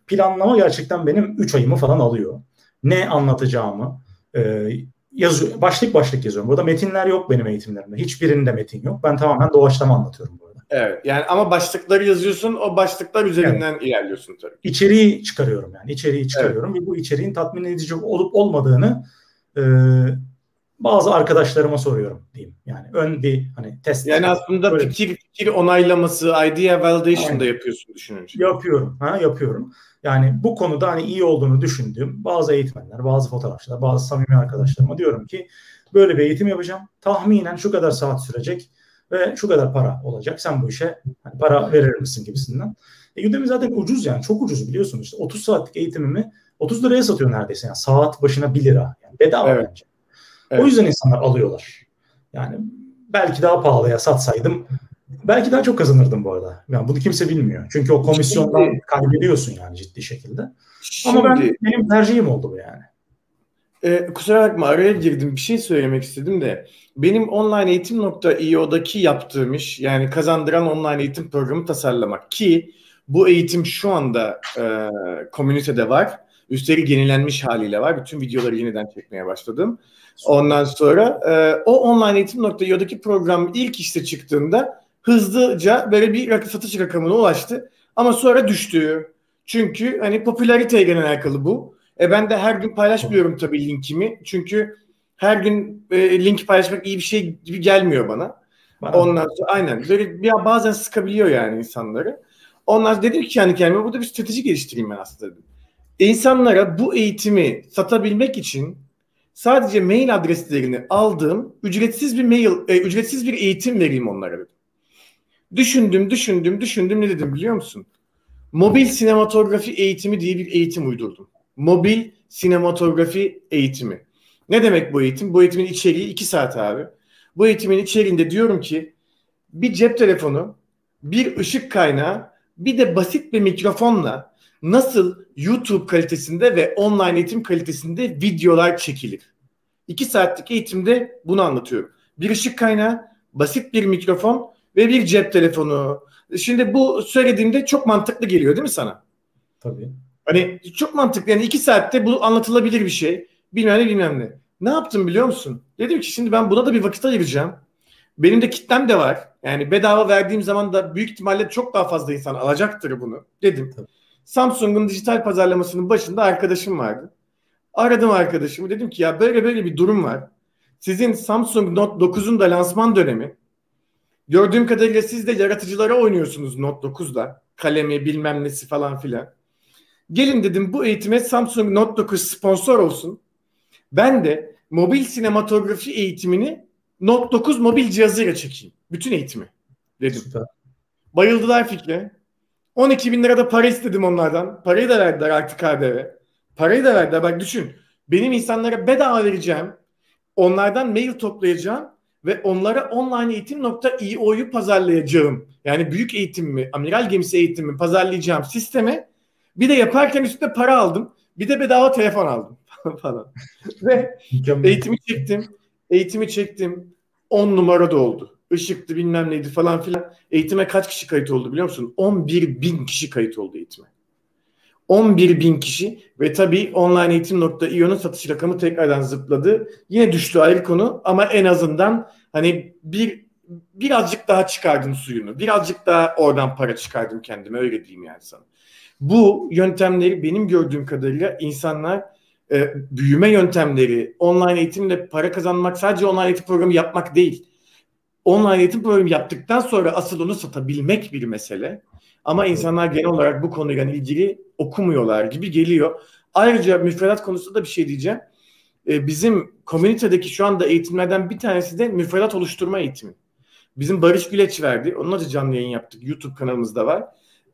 Planlama gerçekten benim 3 ayımı falan alıyor. Ne anlatacağımı e, yazıyor, başlık başlık yazıyorum. Burada metinler yok benim eğitimlerimde. Hiçbirinde metin yok. Ben tamamen doğaçlama anlatıyorum burada. Evet yani ama başlıkları yazıyorsun o başlıklar üzerinden evet. ilerliyorsun tabii. İçeriği çıkarıyorum yani içeriği çıkarıyorum evet. ve bu içeriğin tatmin edici olup olmadığını e, bazı arkadaşlarıma soruyorum diyeyim. Yani ön bir hani test. Yani aslında böyle fikir, fikir onaylaması, idea validation da yapıyorsun düşününce. Yapıyorum. Ha, yapıyorum. Yani bu konuda hani iyi olduğunu düşündüğüm bazı eğitmenler, bazı fotoğrafçılar, bazı samimi arkadaşlarıma diyorum ki böyle bir eğitim yapacağım. Tahminen şu kadar saat sürecek ve şu kadar para olacak. Sen bu işe hani para verir misin gibisinden. E, Udemy zaten ucuz yani çok ucuz biliyorsunuz. İşte 30 saatlik eğitimimi 30 liraya satıyor neredeyse yani saat başına 1 lira. Yani bedava evet. bence. Evet. O yüzden insanlar alıyorlar. Yani belki daha pahalıya satsaydım belki daha çok kazanırdım bu arada. Yani bunu kimse bilmiyor. Çünkü o komisyondan Şimdi, kaybediyorsun yani ciddi şekilde. Şimdi, Ama ben benim tercihim oldu bu yani. E, kusura bakma araya girdim. Bir şey söylemek istedim de. Benim online eğitim.io'daki yaptığım iş yani kazandıran online eğitim programı tasarlamak ki bu eğitim şu anda e, komünitede var. Üstelik yenilenmiş haliyle var. Bütün videoları yeniden çekmeye başladım. Ondan sonra e, o online eğitim.io'daki program ilk işte çıktığında hızlıca böyle bir satış rakamına ulaştı. Ama sonra düştü. Çünkü hani popülariteyle alakalı bu. E ben de her gün paylaşmıyorum tabii linkimi. Çünkü her gün e, link paylaşmak iyi bir şey gibi gelmiyor bana. bana Ondan sonra aynen böyle bir bazen sıkabiliyor yani insanları. Sonra dedim ki yani kendime burada bir strateji geliştireyim ben aslında dedim. İnsanlara bu eğitimi satabilmek için sadece mail adreslerini aldığım ücretsiz bir mail, e, ücretsiz bir eğitim vereyim onlara dedim. Düşündüm, düşündüm, düşündüm ne dedim biliyor musun? Mobil sinematografi eğitimi diye bir eğitim uydurdum. Mobil sinematografi eğitimi. Ne demek bu eğitim? Bu eğitimin içeriği iki saat abi. Bu eğitimin içeriğinde diyorum ki bir cep telefonu, bir ışık kaynağı, bir de basit bir mikrofonla nasıl YouTube kalitesinde ve online eğitim kalitesinde videolar çekilir. İki saatlik eğitimde bunu anlatıyorum. Bir ışık kaynağı, basit bir mikrofon ve bir cep telefonu. Şimdi bu söylediğimde çok mantıklı geliyor değil mi sana? Tabii. Hani çok mantıklı. Yani iki saatte bu anlatılabilir bir şey. Bilmem ne bilmem ne. Ne yaptım biliyor musun? Dedim ki şimdi ben buna da bir vakit ayıracağım. Benim de kitlem de var. Yani bedava verdiğim zaman da büyük ihtimalle çok daha fazla insan alacaktır bunu dedim. Tabii. Samsung'un dijital pazarlamasının başında arkadaşım vardı. Aradım arkadaşımı dedim ki ya böyle böyle bir durum var. Sizin Samsung Note 9'un da lansman dönemi. Gördüğüm kadarıyla siz de yaratıcılara oynuyorsunuz Note 9'da. Kalemi bilmem nesi falan filan. Gelin dedim bu eğitime Samsung Note 9 sponsor olsun. Ben de mobil sinematografi eğitimini Note 9 mobil cihazıyla çekeyim. Bütün eğitimi dedim. Süper. Bayıldılar fikre. 12 bin lira da para istedim onlardan. Parayı da verdiler artık KDV. Parayı da verdiler. Bak düşün. Benim insanlara bedava vereceğim. Onlardan mail toplayacağım ve onlara online eğitim.io'yu pazarlayacağım. Yani büyük eğitimimi, amiral gemisi eğitimimi pazarlayacağım sisteme bir de yaparken üstüne para aldım. Bir de bedava telefon aldım falan. Ve eğitimi çektim. Eğitimi çektim. 10 numara da oldu. Işıktı bilmem neydi falan filan. Eğitime kaç kişi kayıt oldu biliyor musun? 11 bin kişi kayıt oldu eğitime. 11 bin kişi ve tabii onlineeğitim.io'nun satış rakamı tekrardan zıpladı. Yine düştü ayrı konu ama en azından hani bir birazcık daha çıkardım suyunu. Birazcık daha oradan para çıkardım kendime öyle diyeyim yani sana. Bu yöntemleri benim gördüğüm kadarıyla insanlar e, büyüme yöntemleri, online eğitimle para kazanmak sadece online eğitim programı yapmak değil. Online eğitim programı yaptıktan sonra asıl onu satabilmek bir mesele. Ama insanlar genel olarak bu konuyla ilgili okumuyorlar gibi geliyor. Ayrıca müfredat konusunda da bir şey diyeceğim. Ee, bizim komünitedeki şu anda eğitimlerden bir tanesi de müfredat oluşturma eğitimi. Bizim Barış Güleç verdi. Onunla da canlı yayın yaptık. YouTube kanalımızda var.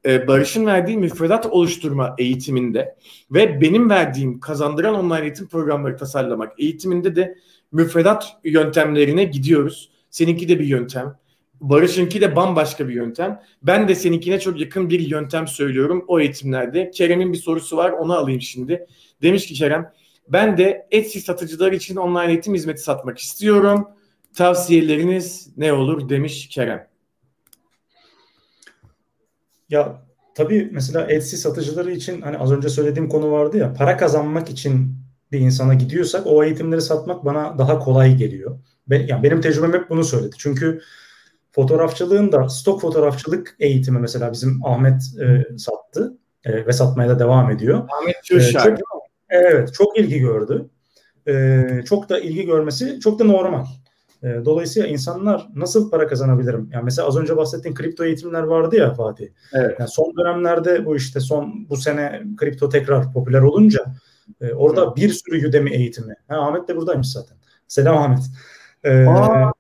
Ee, Barış'ın verdiği müfredat oluşturma eğitiminde ve benim verdiğim kazandıran online eğitim programları tasarlamak eğitiminde de müfredat yöntemlerine gidiyoruz. Seninki de bir yöntem. Barış'ınki de bambaşka bir yöntem. Ben de seninkine çok yakın bir yöntem söylüyorum o eğitimlerde. Kerem'in bir sorusu var onu alayım şimdi. Demiş ki Kerem ben de Etsy satıcılar için online eğitim hizmeti satmak istiyorum. Tavsiyeleriniz ne olur demiş Kerem. Ya tabii mesela Etsy satıcıları için hani az önce söylediğim konu vardı ya para kazanmak için bir insana gidiyorsak o eğitimleri satmak bana daha kolay geliyor. Yani benim tecrübem hep bunu söyledi. Çünkü fotoğrafçılığın da stok fotoğrafçılık eğitimi mesela bizim Ahmet e, sattı e, ve satmaya da devam ediyor. Ahmet Çöşer. E, çok, evet çok ilgi gördü. E, çok da ilgi görmesi çok da normal. E, dolayısıyla insanlar nasıl para kazanabilirim? Yani mesela az önce bahsettiğin kripto eğitimler vardı ya Fatih. Evet. Yani son dönemlerde bu işte son bu sene kripto tekrar popüler olunca e, orada Hı. bir sürü Udemy eğitimi. Ha, Ahmet de buradaymış zaten. Selam Ahmet. E, Aa,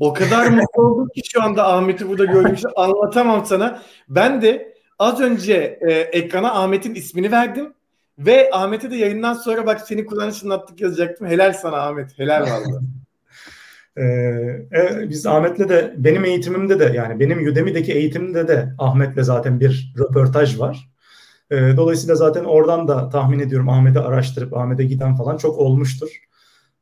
o kadar mutlu oldum ki şu anda Ahmet'i burada için anlatamam sana. Ben de az önce e, ekrana Ahmet'in ismini verdim. Ve Ahmet'e de yayından sonra bak seni kullanışını attık yazacaktım. Helal sana Ahmet. Helal vallahi. Ee, e, biz Ahmet'le de benim eğitimimde de yani benim Udemy'deki eğitimimde de Ahmet'le zaten bir röportaj var. E, dolayısıyla zaten oradan da tahmin ediyorum Ahmet'i araştırıp Ahmet'e giden falan çok olmuştur.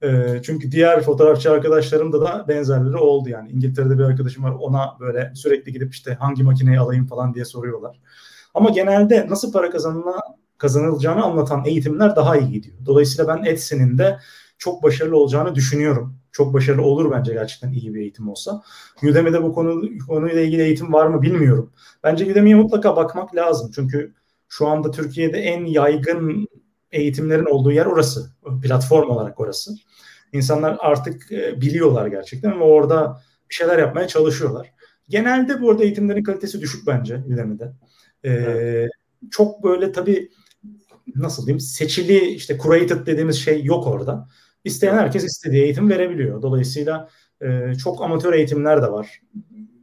E, çünkü diğer fotoğrafçı arkadaşlarımda da benzerleri oldu yani. İngiltere'de bir arkadaşım var ona böyle sürekli gidip işte hangi makineyi alayım falan diye soruyorlar. Ama genelde nasıl para kazanına, kazanılacağını anlatan eğitimler daha iyi gidiyor. Dolayısıyla ben Etsy'nin de çok başarılı olacağını düşünüyorum. Çok başarılı olur bence gerçekten iyi bir eğitim olsa. Udemy'de bu konu konuyla ilgili eğitim var mı bilmiyorum. Bence Udemy'ye mutlaka bakmak lazım. Çünkü şu anda Türkiye'de en yaygın eğitimlerin olduğu yer orası. Platform olarak orası. İnsanlar artık e, biliyorlar gerçekten ama orada bir şeyler yapmaya çalışıyorlar. Genelde bu arada eğitimlerin kalitesi düşük bence Udemy'de. Ee, evet. Çok böyle tabii nasıl diyeyim seçili işte curated dediğimiz şey yok orada. İsteyen herkes istediği eğitim verebiliyor. Dolayısıyla e, çok amatör eğitimler de var.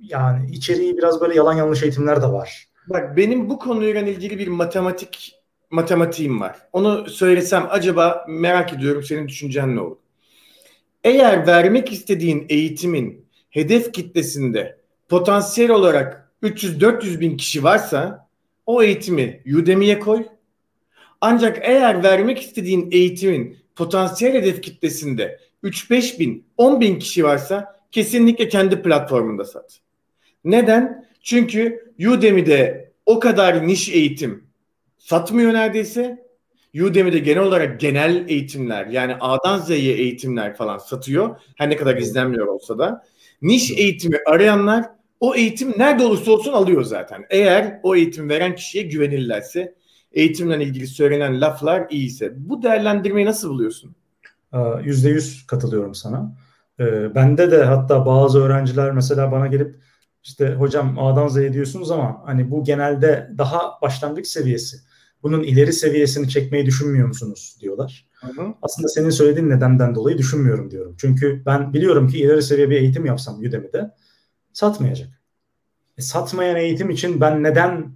Yani içeriği biraz böyle yalan yanlış eğitimler de var. Bak benim bu konuyla ilgili bir matematik matematiğim var. Onu söylesem acaba merak ediyorum senin düşüncen ne olur? Eğer vermek istediğin eğitimin hedef kitlesinde potansiyel olarak 300-400 bin kişi varsa o eğitimi Udemy'ye koy. Ancak eğer vermek istediğin eğitimin potansiyel hedef kitlesinde 3-5 bin, 10 bin kişi varsa kesinlikle kendi platformunda sat. Neden? Çünkü Udemy'de o kadar niş eğitim satmıyor neredeyse. Udemy'de genel olarak genel eğitimler yani A'dan Z'ye eğitimler falan satıyor. Her ne kadar izlenmiyor olsa da. Niş eğitimi arayanlar o eğitim nerede olursa olsun alıyor zaten. Eğer o eğitim veren kişiye güvenirlerse eğitimle ilgili söylenen laflar iyiyse. Bu değerlendirmeyi nasıl buluyorsun? Yüzde yüz katılıyorum sana. Ee, bende de hatta bazı öğrenciler mesela bana gelip işte hocam A'dan Z'ye diyorsunuz ama hani bu genelde daha başlangıç seviyesi. Bunun ileri seviyesini çekmeyi düşünmüyor musunuz diyorlar. Hı hı. Aslında senin söylediğin nedenden dolayı düşünmüyorum diyorum. Çünkü ben biliyorum ki ileri seviye bir eğitim yapsam Udemy'de satmayacak. E, satmayan eğitim için ben neden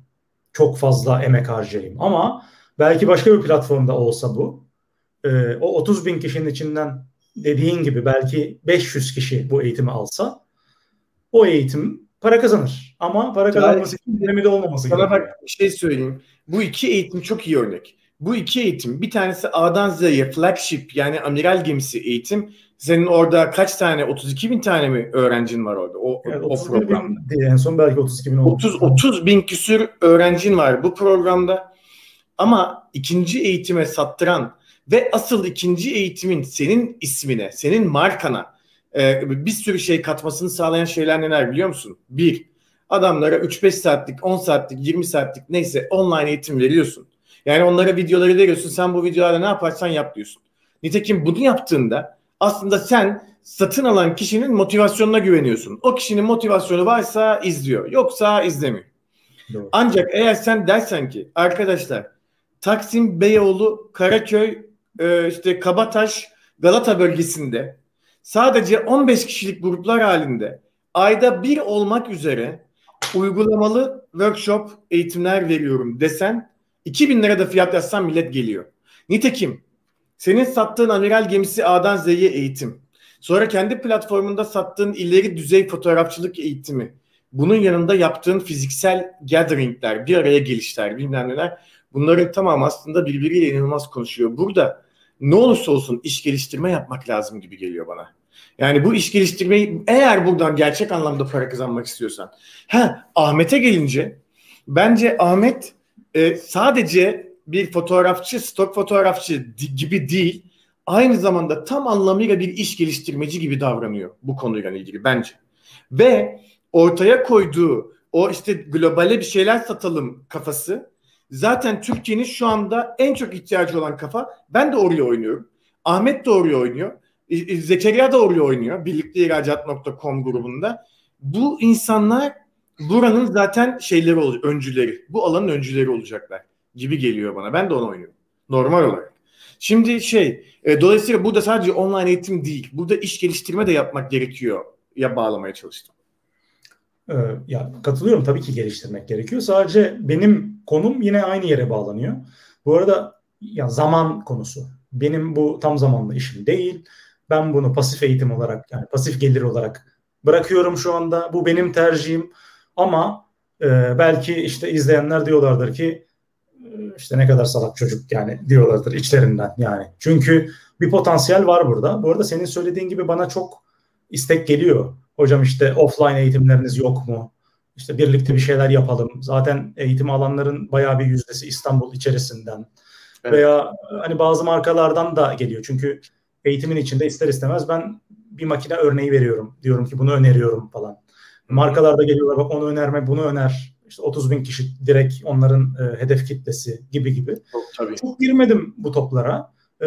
çok fazla emek harcayayım? Ama belki başka bir platformda olsa bu. E, o 30 bin kişinin içinden dediğin gibi belki 500 kişi bu eğitimi alsa o eğitim para kazanır. Ama para kazanması için dinamide olmaması gerekiyor. Sana bak bir şey söyleyeyim. Bu iki eğitim çok iyi örnek. Bu iki eğitim bir tanesi A'dan Z'ye flagship yani amiral gemisi eğitim. Senin orada kaç tane 32 bin tane mi öğrencin var orada o, evet, o programda? Bin en son belki 32 bin oldu. 30, 30 bin küsür öğrencin var bu programda. Ama ikinci eğitime sattıran ve asıl ikinci eğitimin senin ismine, senin markana e, bir sürü şey katmasını sağlayan şeyler neler biliyor musun? Bir, adamlara 3-5 saatlik, 10 saatlik, 20 saatlik neyse online eğitim veriyorsun. Yani onlara videoları veriyorsun. Sen bu videolarda ne yaparsan yap diyorsun. Nitekim bunu yaptığında aslında sen satın alan kişinin motivasyonuna güveniyorsun. O kişinin motivasyonu varsa izliyor. Yoksa izlemiyor. Doğru. Ancak eğer sen dersen ki arkadaşlar Taksim, Beyoğlu, Karaköy, e, işte Kabataş, Galata bölgesinde sadece 15 kişilik gruplar halinde ayda bir olmak üzere uygulamalı workshop eğitimler veriyorum desen 2000 lira da fiyat yazsan millet geliyor. Nitekim senin sattığın amiral gemisi A'dan Z'ye eğitim. Sonra kendi platformunda sattığın ileri düzey fotoğrafçılık eğitimi. Bunun yanında yaptığın fiziksel gatheringler, bir araya gelişler, bilmem neler. Bunların tamam aslında birbiriyle inanılmaz konuşuyor. Burada ne olursa olsun iş geliştirme yapmak lazım gibi geliyor bana. Yani bu iş geliştirmeyi eğer buradan gerçek anlamda para kazanmak istiyorsan. Ha Ahmet'e gelince bence Ahmet e, sadece bir fotoğrafçı, stok fotoğrafçı gibi değil, aynı zamanda tam anlamıyla bir iş geliştirmeci gibi davranıyor bu konuyla ilgili bence. Ve ortaya koyduğu o işte globale bir şeyler satalım kafası zaten Türkiye'nin şu anda en çok ihtiyacı olan kafa. Ben de oraya oynuyorum. Ahmet de oraya oynuyor. Zekeriya oraya oynuyor. Birlikte ihracat.com grubunda. Bu insanlar buranın zaten şeyleri olacak, öncüleri. Bu alanın öncüleri olacaklar gibi geliyor bana. Ben de onu oynuyorum. Normal olarak. Şimdi şey, e, dolayısıyla burada sadece online eğitim değil. Burada iş geliştirme de yapmak gerekiyor ya bağlamaya çalıştım. Ee, ya katılıyorum tabii ki geliştirmek gerekiyor. Sadece benim konum yine aynı yere bağlanıyor. Bu arada ya zaman konusu. Benim bu tam zamanlı işim değil. Ben bunu pasif eğitim olarak yani pasif gelir olarak bırakıyorum şu anda. Bu benim tercihim. Ama e, belki işte izleyenler diyorlardır ki e, işte ne kadar salak çocuk yani diyorlardır içlerinden yani. Çünkü bir potansiyel var burada. Bu arada senin söylediğin gibi bana çok istek geliyor. Hocam işte offline eğitimleriniz yok mu? İşte birlikte bir şeyler yapalım. Zaten eğitim alanların bayağı bir yüzdesi İstanbul içerisinden. Evet. Veya hani bazı markalardan da geliyor. Çünkü eğitimin içinde ister istemez ben bir makine örneği veriyorum. Diyorum ki bunu öneriyorum falan. Markalar da geliyorlar bak onu önerme bunu öner. İşte 30 bin kişi direkt onların e, hedef kitlesi gibi gibi. Çok, tabii. Çok girmedim bu toplara. E,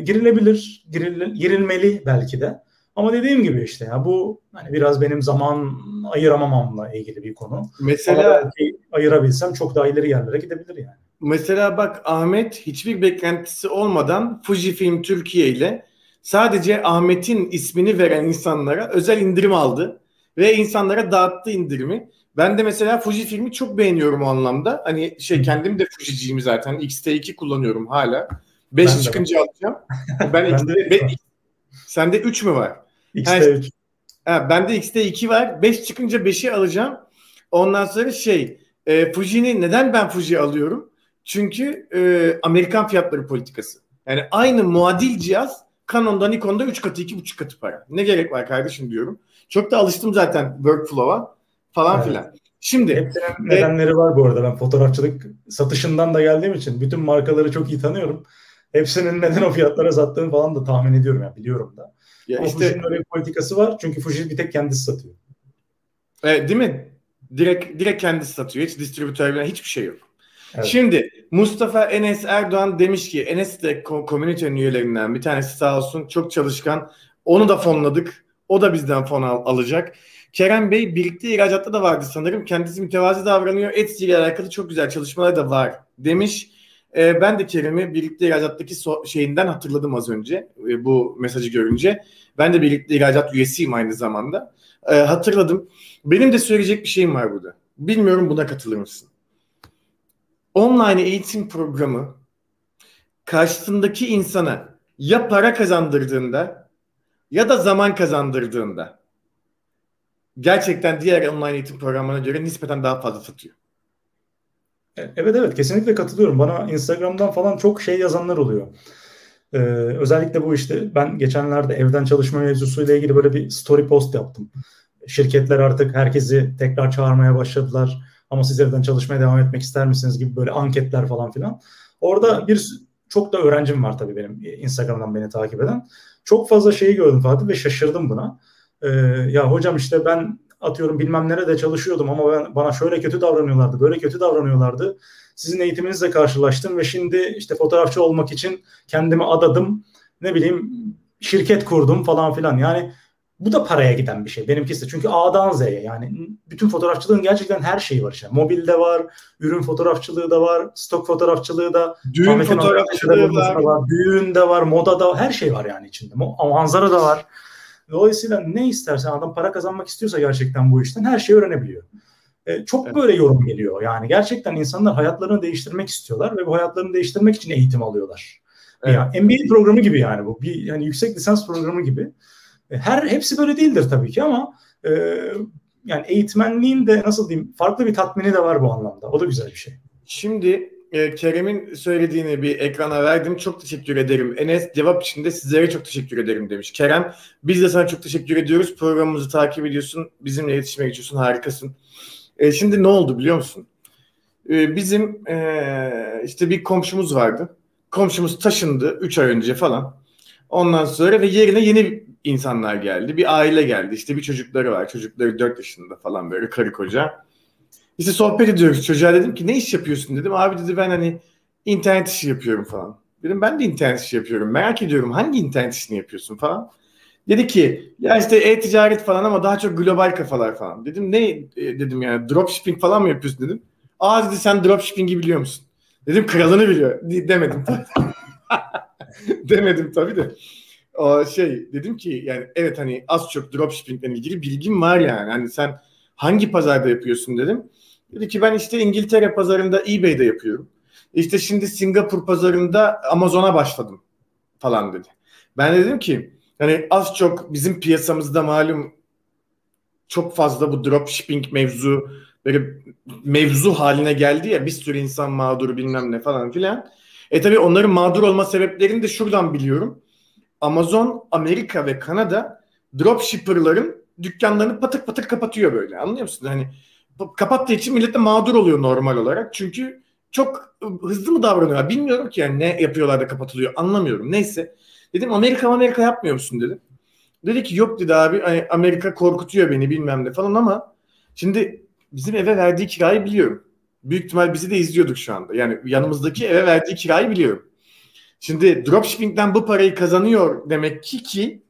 girilebilir, giril, girilmeli belki de. Ama dediğim gibi işte ya bu hani biraz benim zaman ayıramamamla ilgili bir konu. Mesela ayırabilsem çok daha ileri yerlere gidebilir yani. Mesela bak Ahmet hiçbir beklentisi olmadan Fujifilm Türkiye ile sadece Ahmet'in ismini veren insanlara özel indirim aldı ve insanlara dağıttı indirimi. Ben de mesela Fujifilm'i çok beğeniyorum o anlamda. Hani şey kendim de Fuji'ciyim zaten. X-T2 kullanıyorum hala. 5 çıkınca alacağım. Ben, ben X-T, Sende 3 mü var? X'te 3. Ha, bende X'te 2 var. 5 çıkınca 5'i alacağım. Ondan sonra şey e, Fuji'ni neden ben Fuji alıyorum? Çünkü e, Amerikan fiyatları politikası. Yani aynı muadil cihaz Canon'da Nikon'da 3 katı 2,5 katı para. Ne gerek var kardeşim diyorum. Çok da alıştım zaten workflow'a falan evet. filan. Şimdi Hepsinin nedenleri var bu arada. Ben fotoğrafçılık satışından da geldiğim için bütün markaları çok iyi tanıyorum. Hepsinin neden o fiyatlara sattığını falan da tahmin ediyorum yani biliyorum da. Ya Ama işte, Fuji'nin öyle bir politikası var. Çünkü Fuji bir tek kendisi satıyor. Evet, değil mi? Direkt direkt kendisi satıyor. Hiç distribütör falan hiçbir şey yok. Şimdi Mustafa Enes Erdoğan demiş ki Enes de komünitenin üyelerinden bir tanesi sağ olsun çok çalışkan. Onu da fonladık. O da bizden fon al- alacak. Kerem Bey birlikte ihracatta da vardı sanırım. Kendisi mütevazi davranıyor. Etsy ile alakalı çok güzel çalışmalar da var demiş. E, ben de Kerem'i birlikte ihracattaki so- şeyinden hatırladım az önce e, bu mesajı görünce. Ben de birlikte ihracat üyesiyim aynı zamanda. E, hatırladım. Benim de söyleyecek bir şeyim var burada. Bilmiyorum buna katılır mısın? Online eğitim programı karşısındaki insana ya para kazandırdığında ya da zaman kazandırdığında gerçekten diğer online eğitim programlarına göre nispeten daha fazla satıyor. Evet evet kesinlikle katılıyorum. Bana Instagram'dan falan çok şey yazanlar oluyor. Ee, özellikle bu işte ben geçenlerde evden çalışma mevzusuyla ilgili böyle bir story post yaptım. Şirketler artık herkesi tekrar çağırmaya başladılar. Ama siz evden çalışmaya devam etmek ister misiniz gibi böyle anketler falan filan. Orada bir çok da öğrencim var tabii benim Instagram'dan beni takip eden. Çok fazla şeyi gördüm Fatih ve şaşırdım buna. Ee, ya hocam işte ben atıyorum bilmem nerede çalışıyordum ama ben, bana şöyle kötü davranıyorlardı, böyle kötü davranıyorlardı. Sizin eğitiminizle karşılaştım ve şimdi işte fotoğrafçı olmak için kendimi adadım. Ne bileyim şirket kurdum falan filan. Yani bu da paraya giden bir şey. Benimkisi. Çünkü A'dan Z'ye yani bütün fotoğrafçılığın gerçekten her şeyi var işte. Mobilde var, ürün fotoğrafçılığı da var, stok fotoğrafçılığı da, düğün fotoğrafçılığı da var. var, düğün de var, moda da her şey var yani içinde. Manzara da var. Dolayısıyla ne istersen adam para kazanmak istiyorsa gerçekten bu işten her şeyi öğrenebiliyor. E, çok evet. böyle yorum geliyor. Yani gerçekten insanlar hayatlarını değiştirmek istiyorlar ve bu hayatlarını değiştirmek için eğitim alıyorlar. Evet. Yani MBA programı gibi yani bu. Bir yani yüksek lisans programı gibi. E, her hepsi böyle değildir tabii ki ama e, yani eğitmenliğin de nasıl diyeyim farklı bir tatmini de var bu anlamda. O da güzel bir şey. Şimdi e, Kerem'in söylediğini bir ekrana verdim. Çok teşekkür ederim. Enes cevap için de sizlere çok teşekkür ederim demiş. Kerem biz de sana çok teşekkür ediyoruz. Programımızı takip ediyorsun. Bizimle iletişime geçiyorsun. Harikasın. E, şimdi ne oldu biliyor musun? E, bizim e, işte bir komşumuz vardı. Komşumuz taşındı 3 ay önce falan. Ondan sonra ve yerine yeni insanlar geldi. Bir aile geldi. İşte bir çocukları var. Çocukları 4 yaşında falan böyle karı koca. İşte sohbet ediyoruz. Çocuğa dedim ki ne iş yapıyorsun dedim. Abi dedi ben hani internet işi yapıyorum falan. Dedim ben de internet işi yapıyorum. Merak ediyorum hangi internet işini yapıyorsun falan. Dedi ki ya işte e-ticaret falan ama daha çok global kafalar falan. Dedim ne e, dedim yani dropshipping falan mı yapıyorsun dedim. Aa dedi sen dropshipping'i biliyor musun? Dedim kralını biliyor. Demedim. Demedim tabii de. O şey dedim ki yani evet hani az çok dropshipping ile ilgili bilgim var yani. Hani sen hangi pazarda yapıyorsun dedim. Dedi ki ben işte İngiltere pazarında eBay'de yapıyorum. İşte şimdi Singapur pazarında Amazon'a başladım falan dedi. Ben dedim ki yani az çok bizim piyasamızda malum çok fazla bu dropshipping mevzu böyle mevzu haline geldi ya bir sürü insan mağdur bilmem ne falan filan. E tabi onların mağdur olma sebeplerini de şuradan biliyorum. Amazon, Amerika ve Kanada dropshipper'ların dükkanlarını patık patık kapatıyor böyle. Anlıyor musun? Hani kapattığı için millet de mağdur oluyor normal olarak. Çünkü çok hızlı mı davranıyorlar? Bilmiyorum ki yani ne yapıyorlar da kapatılıyor. Anlamıyorum. Neyse. Dedim Amerika Amerika yapmıyor musun dedim. Dedi ki yok dedi abi hani Amerika korkutuyor beni bilmem ne falan ama şimdi bizim eve verdiği kirayı biliyorum. Büyük ihtimal bizi de izliyorduk şu anda. Yani yanımızdaki eve verdiği kirayı biliyorum. Şimdi dropshipping'den bu parayı kazanıyor demek ki ki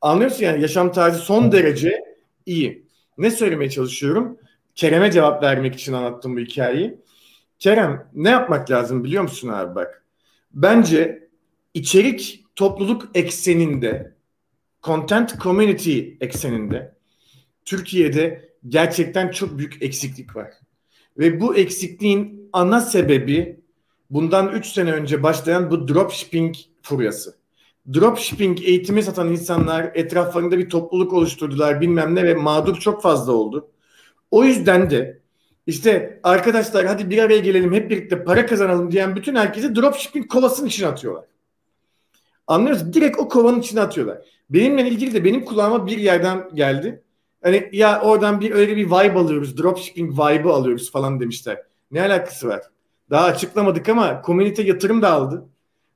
anlıyorsun yani yaşam tarzı son derece iyi. Ne söylemeye çalışıyorum? Kerem'e cevap vermek için anlattım bu hikayeyi. Kerem ne yapmak lazım biliyor musun abi bak. Bence içerik topluluk ekseninde content community ekseninde Türkiye'de gerçekten çok büyük eksiklik var. Ve bu eksikliğin ana sebebi bundan 3 sene önce başlayan bu dropshipping furyası. Dropshipping eğitimi satan insanlar etraflarında bir topluluk oluşturdular bilmem ne ve mağdur çok fazla oldu. O yüzden de işte arkadaşlar hadi bir araya gelelim hep birlikte para kazanalım diyen bütün herkesi dropshipping kovasının içine atıyorlar. Anlıyoruz. Direkt o kovanın içine atıyorlar. Benimle ilgili de benim kulağıma bir yerden geldi. Hani ya oradan bir öyle bir vibe alıyoruz. Dropshipping vibe'ı alıyoruz falan demişler. Ne alakası var? Daha açıklamadık ama komünite yatırım da aldı.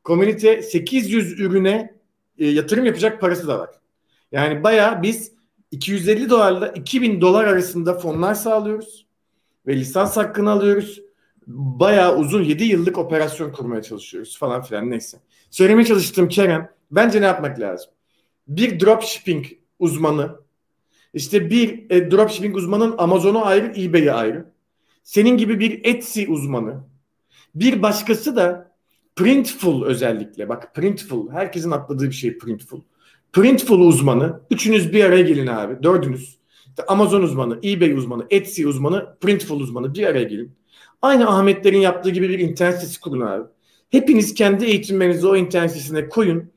Komünite 800 ürüne e, yatırım yapacak parası da var. Yani baya biz 250 dolarla 2000 dolar arasında fonlar sağlıyoruz ve lisans hakkını alıyoruz. Bayağı uzun 7 yıllık operasyon kurmaya çalışıyoruz falan filan neyse. Söylemeye çalıştığım Kerem bence ne yapmak lazım? Bir dropshipping uzmanı işte bir e, dropshipping uzmanın Amazon'u ayrı eBay'i ayrı. Senin gibi bir Etsy uzmanı. Bir başkası da Printful özellikle. Bak Printful. Herkesin atladığı bir şey Printful. Printful uzmanı. Üçünüz bir araya gelin abi. Dördünüz. İşte Amazon uzmanı, eBay uzmanı, Etsy uzmanı, Printful uzmanı bir araya gelin. Aynı Ahmetlerin yaptığı gibi bir internet sitesi kurun abi. Hepiniz kendi eğitimlerinizi o internet sitesine koyun.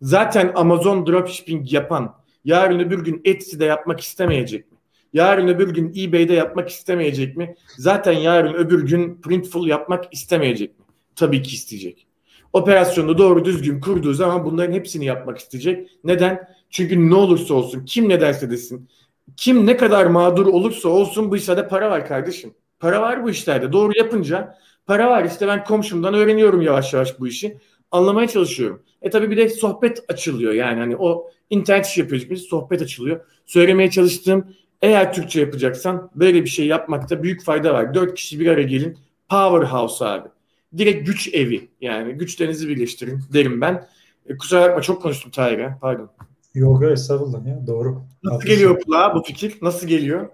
Zaten Amazon dropshipping yapan yarın öbür gün Etsy'de yapmak istemeyecek mi? Yarın öbür gün eBay'de yapmak istemeyecek mi? Zaten yarın öbür gün Printful yapmak istemeyecek mi? Tabii ki isteyecek. Operasyonu doğru düzgün kurduğu zaman bunların hepsini yapmak isteyecek. Neden? Çünkü ne olursa olsun kim ne derse desin kim ne kadar mağdur olursa olsun bu işlerde para var kardeşim. Para var bu işlerde. Doğru yapınca para var. İşte ben komşumdan öğreniyorum yavaş yavaş bu işi. Anlamaya çalışıyorum. E tabii bir de sohbet açılıyor. Yani hani o internet işi yapıyoruz biz sohbet açılıyor. Söylemeye çalıştığım eğer Türkçe yapacaksan böyle bir şey yapmakta büyük fayda var. Dört kişi bir araya gelin. Powerhouse abi. Direkt güç evi. Yani güçlerinizi birleştirin derim ben. E, kusura bakma çok konuştum Tahir'e. Pardon. Yok estağfurullah ya doğru. Nasıl Haklısın. geliyor kulağa bu fikir? Nasıl geliyor?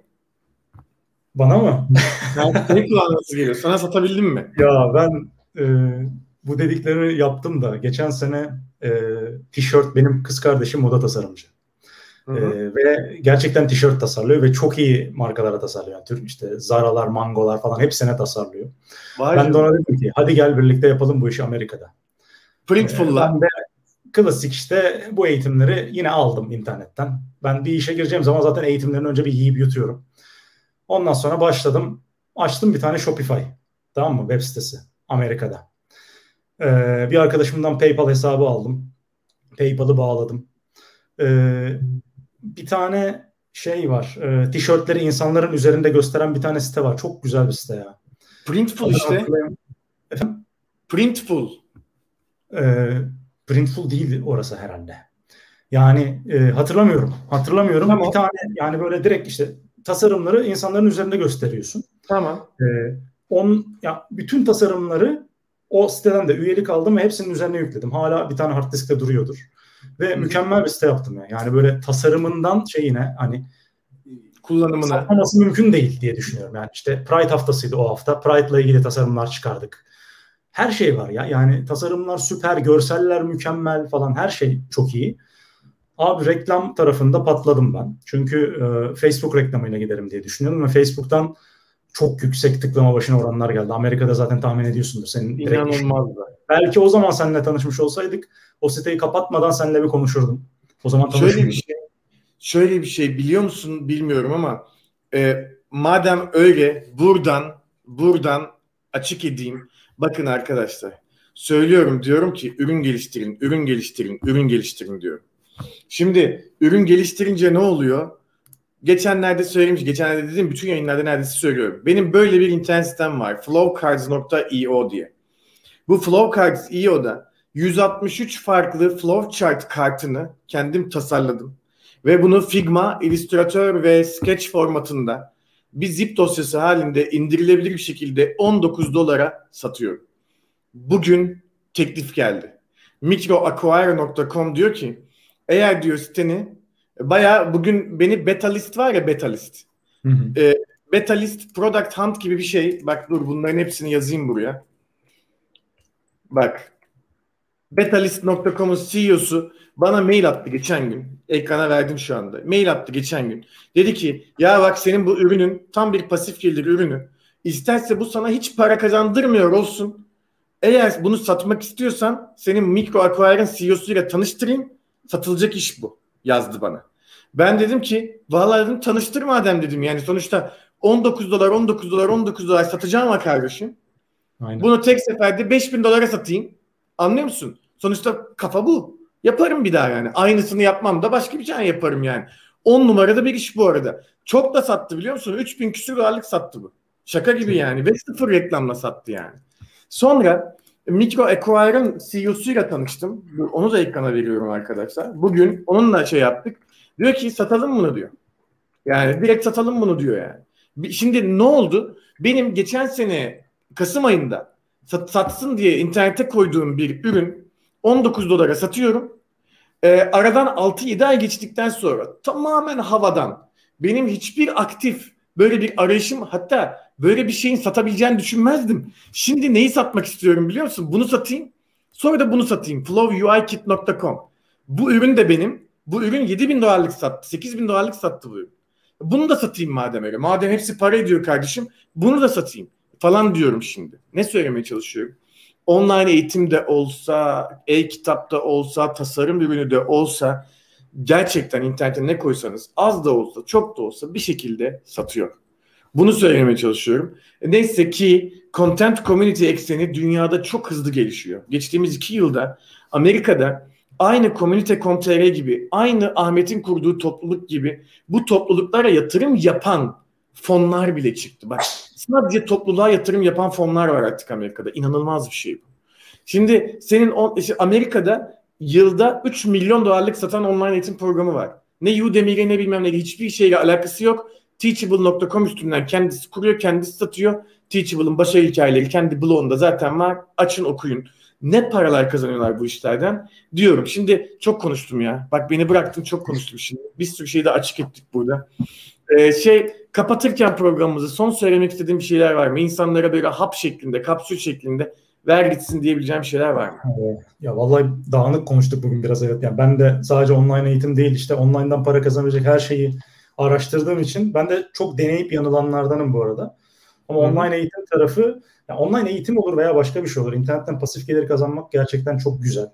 Bana mı? Yani senin kulağına nasıl geliyor? Sana satabildim mi? Ya ben e, bu dedikleri yaptım da geçen sene e, tişört benim kız kardeşim moda tasarımcı. Hı hı. E, ve gerçekten tişört tasarlıyor ve çok iyi markalara tasarlıyor. Yani Türk işte Zara'lar, Mango'lar falan hepsine tasarlıyor. Vay ben de ona dedim ki hadi gel birlikte yapalım bu işi Amerika'da. Printful'la. E, klasik işte bu eğitimleri yine aldım internetten. Ben bir işe gireceğim zaman zaten eğitimlerini önce bir yiyip yutuyorum. Ondan sonra başladım. Açtım bir tane Shopify. Tamam mı? Web sitesi. Amerika'da. Ee, bir arkadaşımdan PayPal hesabı aldım. PayPal'ı bağladım. Ee, bir tane şey var. E, tişörtleri insanların üzerinde gösteren bir tane site var. Çok güzel bir site ya. Printful işte. Efendim? Printful. Ee, Printful değil orası herhalde. Yani e, hatırlamıyorum. Hatırlamıyorum. Tamam. Bir tane yani böyle direkt işte tasarımları insanların üzerinde gösteriyorsun. Tamam. Ee, on ya bütün tasarımları o siteden de üyelik aldım ve hepsinin üzerine yükledim. Hala bir tane hard diskte duruyordur. Ve hmm. mükemmel bir site yaptım ya. Yani böyle tasarımından şeyine hani kullanımına satmaması mümkün değil diye düşünüyorum. Yani işte Pride haftasıydı o hafta. Pride ile ilgili tasarımlar çıkardık. Her şey var ya. Yani tasarımlar süper, görseller mükemmel falan her şey çok iyi. Abi reklam tarafında patladım ben. Çünkü e, Facebook reklamıyla giderim diye düşünüyorum ve Facebook'tan çok yüksek tıklama başına oranlar geldi. Amerika'da zaten tahmin ediyorsundur. Senin İnanılmaz. Belki o zaman seninle tanışmış olsaydık o siteyi kapatmadan seninle bir konuşurdum. O zaman Şöyle bir şey. Şöyle bir şey biliyor musun bilmiyorum ama e, madem öyle buradan buradan açık edeyim. Bakın arkadaşlar. Söylüyorum diyorum ki ürün geliştirin, ürün geliştirin, ürün geliştirin diyorum. Şimdi ürün geliştirince ne oluyor? Geçenlerde söylemiş, geçenlerde dediğim bütün yayınlarda neredeyse söylüyorum. Benim böyle bir internet sitem var. flowcards.io diye. Bu flowcards.io'da 163 farklı flowchart kartını kendim tasarladım. Ve bunu Figma, Illustrator ve Sketch formatında bir zip dosyası halinde indirilebilir bir şekilde 19 dolara satıyorum. Bugün teklif geldi. Microacquire.com diyor ki eğer diyor siteni baya bugün beni betalist var ya betalist. Hı hı. E, betalist product hunt gibi bir şey. Bak dur bunların hepsini yazayım buraya. Bak. Betalist.com'un CEO'su bana mail attı geçen gün. Ekrana verdim şu anda. Mail attı geçen gün. Dedi ki ya bak senin bu ürünün tam bir pasif gelir ürünü. İsterse bu sana hiç para kazandırmıyor olsun. Eğer bunu satmak istiyorsan senin Micro Acquire'ın CEO'suyla tanıştırayım. Satılacak iş bu yazdı bana. Ben dedim ki vallahi dedim tanıştır madem dedim. Yani sonuçta 19 dolar 19 dolar 19 dolar satacağım ama kardeşim. Aynen. Bunu tek seferde 5000 dolara satayım. Anlıyor musun? Sonuçta kafa bu. Yaparım bir daha yani. Aynısını yapmam da başka bir şey yaparım yani. 10 numarada bir iş bu arada. Çok da sattı biliyor musun? 3000 küsur dolarlık sattı bu. Şaka gibi yani. Ve sıfır reklamla sattı yani. Sonra Micro Acquire'ın CEO'suyla tanıştım. Onu da ekrana veriyorum arkadaşlar. Bugün onunla şey yaptık. Diyor ki satalım bunu diyor. Yani direkt satalım bunu diyor yani. Şimdi ne oldu? Benim geçen sene Kasım ayında sat, satsın diye internete koyduğum bir ürün 19 dolara satıyorum. Ee, aradan 6-7 ay geçtikten sonra tamamen havadan benim hiçbir aktif böyle bir arayışım hatta böyle bir şeyin satabileceğini düşünmezdim. Şimdi neyi satmak istiyorum biliyor musun? Bunu satayım. Sonra da bunu satayım. flowuikit.com. Bu ürün de benim. Bu ürün 7 bin dolarlık sattı. 8 bin dolarlık sattı bu ürün. Bunu da satayım madem öyle. Madem hepsi para ediyor kardeşim. Bunu da satayım falan diyorum şimdi. Ne söylemeye çalışıyorum? Online eğitimde olsa, e-kitapta olsa, tasarım ürünü de olsa gerçekten internete ne koysanız az da olsa, çok da olsa bir şekilde satıyor. Bunu söylemeye çalışıyorum. E, neyse ki content community ekseni dünyada çok hızlı gelişiyor. Geçtiğimiz iki yılda Amerika'da aynı komünite.com.tr gibi, aynı Ahmet'in kurduğu topluluk gibi bu topluluklara yatırım yapan fonlar bile çıktı. Bak Sadece topluluğa yatırım yapan fonlar var artık Amerika'da. İnanılmaz bir şey bu. Şimdi senin on, işte Amerika'da yılda 3 milyon dolarlık satan online eğitim programı var. Ne Udemy'yle ne bilmem ne hiçbir şeyle alakası yok. Teachable.com üstünden kendisi kuruyor, kendisi satıyor. Teachable'ın başarı hikayeleri kendi blogunda zaten var. Açın okuyun. Ne paralar kazanıyorlar bu işlerden diyorum. Şimdi çok konuştum ya. Bak beni bıraktın çok konuştum şimdi. Bir sürü şeyi de açık ettik burada. Ee, şey kapatırken programımızı son söylemek istediğim bir şeyler var mı? İnsanlara böyle hap şeklinde, kapsül şeklinde ver gitsin diyebileceğim şeyler var mı? Ya vallahi dağınık konuştuk bugün biraz evet. Yani ben de sadece online eğitim değil işte online'dan para kazanabilecek her şeyi araştırdığım için ben de çok deneyip yanılanlardanım bu arada. Ama Hı. online eğitim tarafı yani online eğitim olur veya başka bir şey olur. İnternetten pasif gelir kazanmak gerçekten çok güzel.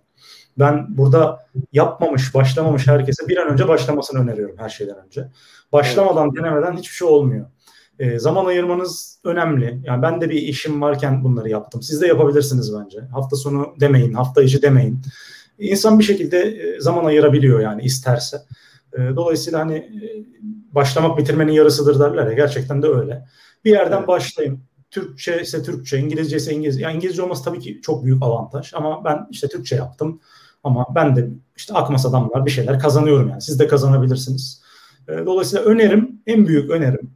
Ben burada yapmamış, başlamamış herkese bir an önce başlamasını öneriyorum her şeyden önce. Başlamadan, evet. denemeden hiçbir şey olmuyor. E, zaman ayırmanız önemli. Yani ben de bir işim varken bunları yaptım. Siz de yapabilirsiniz bence. Hafta sonu demeyin, hafta içi demeyin. İnsan bir şekilde e, zaman ayırabiliyor yani isterse. E, dolayısıyla hani e, başlamak bitirmenin yarısıdır derler ya gerçekten de öyle. Bir yerden başlayın. Türkçe ise Türkçe, İngilizce ise İngilizce. Yani İngilizce olması tabii ki çok büyük avantaj ama ben işte Türkçe yaptım. Ama ben de işte akmas adamlar bir şeyler kazanıyorum yani. Siz de kazanabilirsiniz. Dolayısıyla önerim, en büyük önerim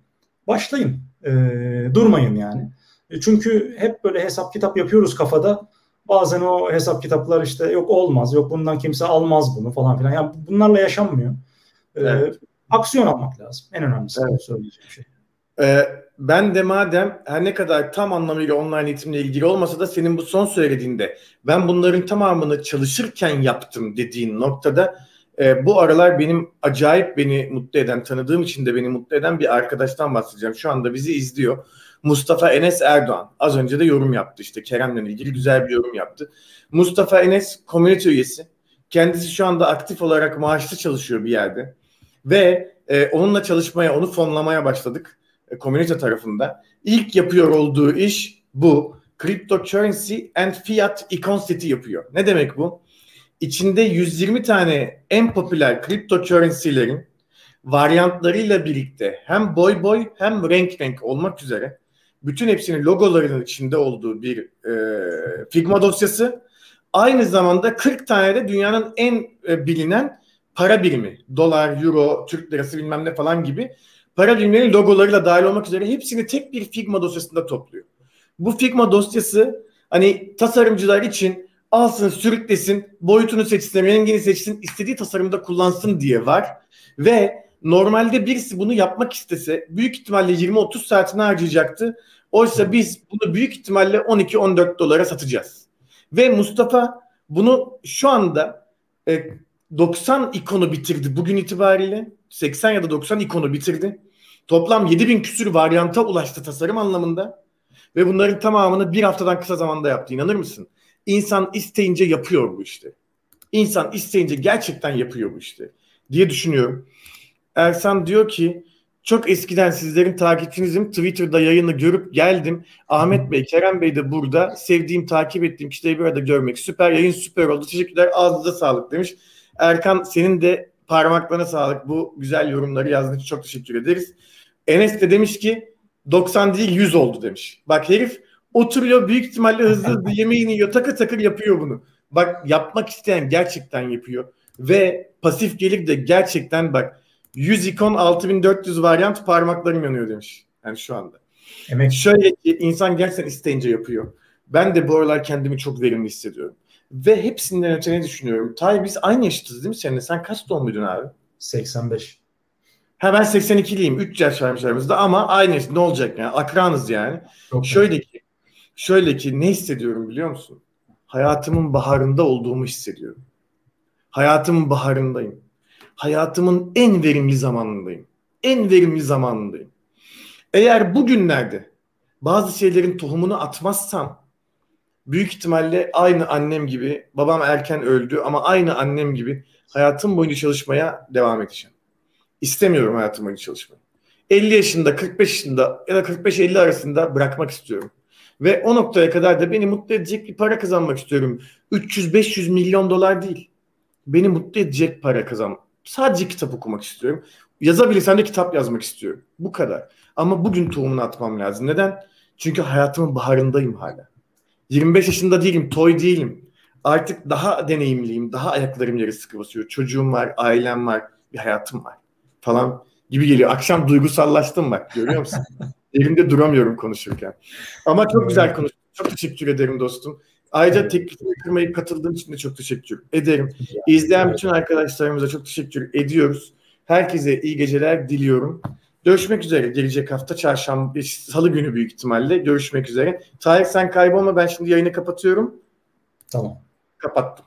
başlayın. E, durmayın yani. E, çünkü hep böyle hesap kitap yapıyoruz kafada. Bazen o hesap kitaplar işte yok olmaz, yok bundan kimse almaz bunu falan filan. Yani bunlarla yaşanmıyor. E, evet. Aksiyon almak lazım. En önemlisi evet. söyleyeceğim şey. Ee, ben de madem her ne kadar tam anlamıyla online eğitimle ilgili olmasa da senin bu son söylediğinde ben bunların tamamını çalışırken yaptım dediğin noktada e, bu aralar benim acayip beni mutlu eden, tanıdığım için de beni mutlu eden bir arkadaştan bahsedeceğim. Şu anda bizi izliyor. Mustafa Enes Erdoğan. Az önce de yorum yaptı işte Kerem'le ilgili güzel bir yorum yaptı. Mustafa Enes komünite üyesi. Kendisi şu anda aktif olarak maaşlı çalışıyor bir yerde. Ve e, onunla çalışmaya, onu fonlamaya başladık e, komünite tarafında. İlk yapıyor olduğu iş bu. Cryptocurrency and Fiat Econ City yapıyor. Ne demek bu? içinde 120 tane en popüler cryptocurrency'lerin varyantlarıyla birlikte hem boy boy hem renk renk olmak üzere bütün hepsinin logolarının içinde olduğu bir e, Figma dosyası. Aynı zamanda 40 tane de dünyanın en e, bilinen para birimi. Dolar, euro, Türk lirası bilmem ne falan gibi para birimlerinin logolarıyla dahil olmak üzere hepsini tek bir Figma dosyasında topluyor. Bu Figma dosyası hani tasarımcılar için alsın sürüklesin boyutunu seçsin rengini seçsin istediği tasarımda kullansın diye var ve normalde birisi bunu yapmak istese büyük ihtimalle 20-30 saatini harcayacaktı. Oysa biz bunu büyük ihtimalle 12-14 dolara satacağız. Ve Mustafa bunu şu anda e, 90 ikonu bitirdi bugün itibariyle. 80 ya da 90 ikonu bitirdi. Toplam 7000 küsür varyanta ulaştı tasarım anlamında. Ve bunların tamamını bir haftadan kısa zamanda yaptı. İnanır mısın? İnsan isteyince yapıyor bu işte. İnsan isteyince gerçekten yapıyor bu işte diye düşünüyorum. Ersan diyor ki çok eskiden sizlerin takipçinizim. Twitter'da yayını görüp geldim. Ahmet Bey, Kerem Bey de burada. Sevdiğim, takip ettiğim kişileri bir arada görmek. Süper yayın süper oldu. Teşekkürler. Ağzınıza sağlık demiş. Erkan senin de parmaklarına sağlık. Bu güzel yorumları yazdığın için çok teşekkür ederiz. Enes de demiş ki 90 değil 100 oldu demiş. Bak herif Oturuyor büyük ihtimalle hızlı hızlı yemeğini yiyor. Takır takır yapıyor bunu. Bak yapmak isteyen gerçekten yapıyor. Ve pasif gelir de gerçekten bak 100 ikon 6400 varyant parmaklarım yanıyor demiş. Yani şu anda. Emek. Şöyle ki insan gerçekten isteyince yapıyor. Ben de bu aralar kendimi çok verimli hissediyorum. Ve hepsinden öte ne düşünüyorum? Tay biz aynı yaşıtız değil mi seninle? Sen kaç doğumluydun abi? 85. Ha ben 82'liyim. 3 yaş varmış aramızda ama aynı ne olacak yani? Akranız yani. Çok Şöyle ki şöyle ki ne hissediyorum biliyor musun? Hayatımın baharında olduğumu hissediyorum. Hayatımın baharındayım. Hayatımın en verimli zamanındayım. En verimli zamanındayım. Eğer bugünlerde bazı şeylerin tohumunu atmazsam büyük ihtimalle aynı annem gibi babam erken öldü ama aynı annem gibi hayatım boyunca çalışmaya devam edeceğim. İstemiyorum hayatım boyunca çalışmayı. 50 yaşında, 45 yaşında ya da 45-50 arasında bırakmak istiyorum. Ve o noktaya kadar da beni mutlu edecek bir para kazanmak istiyorum. 300-500 milyon dolar değil. Beni mutlu edecek para kazan. Sadece kitap okumak istiyorum. Yazabilirsem de kitap yazmak istiyorum. Bu kadar. Ama bugün tohumunu atmam lazım. Neden? Çünkü hayatımın baharındayım hala. 25 yaşında değilim, toy değilim. Artık daha deneyimliyim, daha ayaklarım yere sıkı basıyor. Çocuğum var, ailem var, bir hayatım var falan gibi geliyor. Akşam duygusallaştım bak görüyor musun? Yerimde duramıyorum konuşurken. Ama çok güzel konuştun. Çok teşekkür ederim dostum. Ayrıca evet. teklifimi kırmayıp katıldığın için de çok teşekkür ederim. İzleyen bütün arkadaşlarımıza çok teşekkür ediyoruz. Herkese iyi geceler diliyorum. Görüşmek üzere gelecek hafta çarşamba, salı günü büyük ihtimalle görüşmek üzere. Tarık sen kaybolma ben şimdi yayını kapatıyorum. Tamam. Kapattım.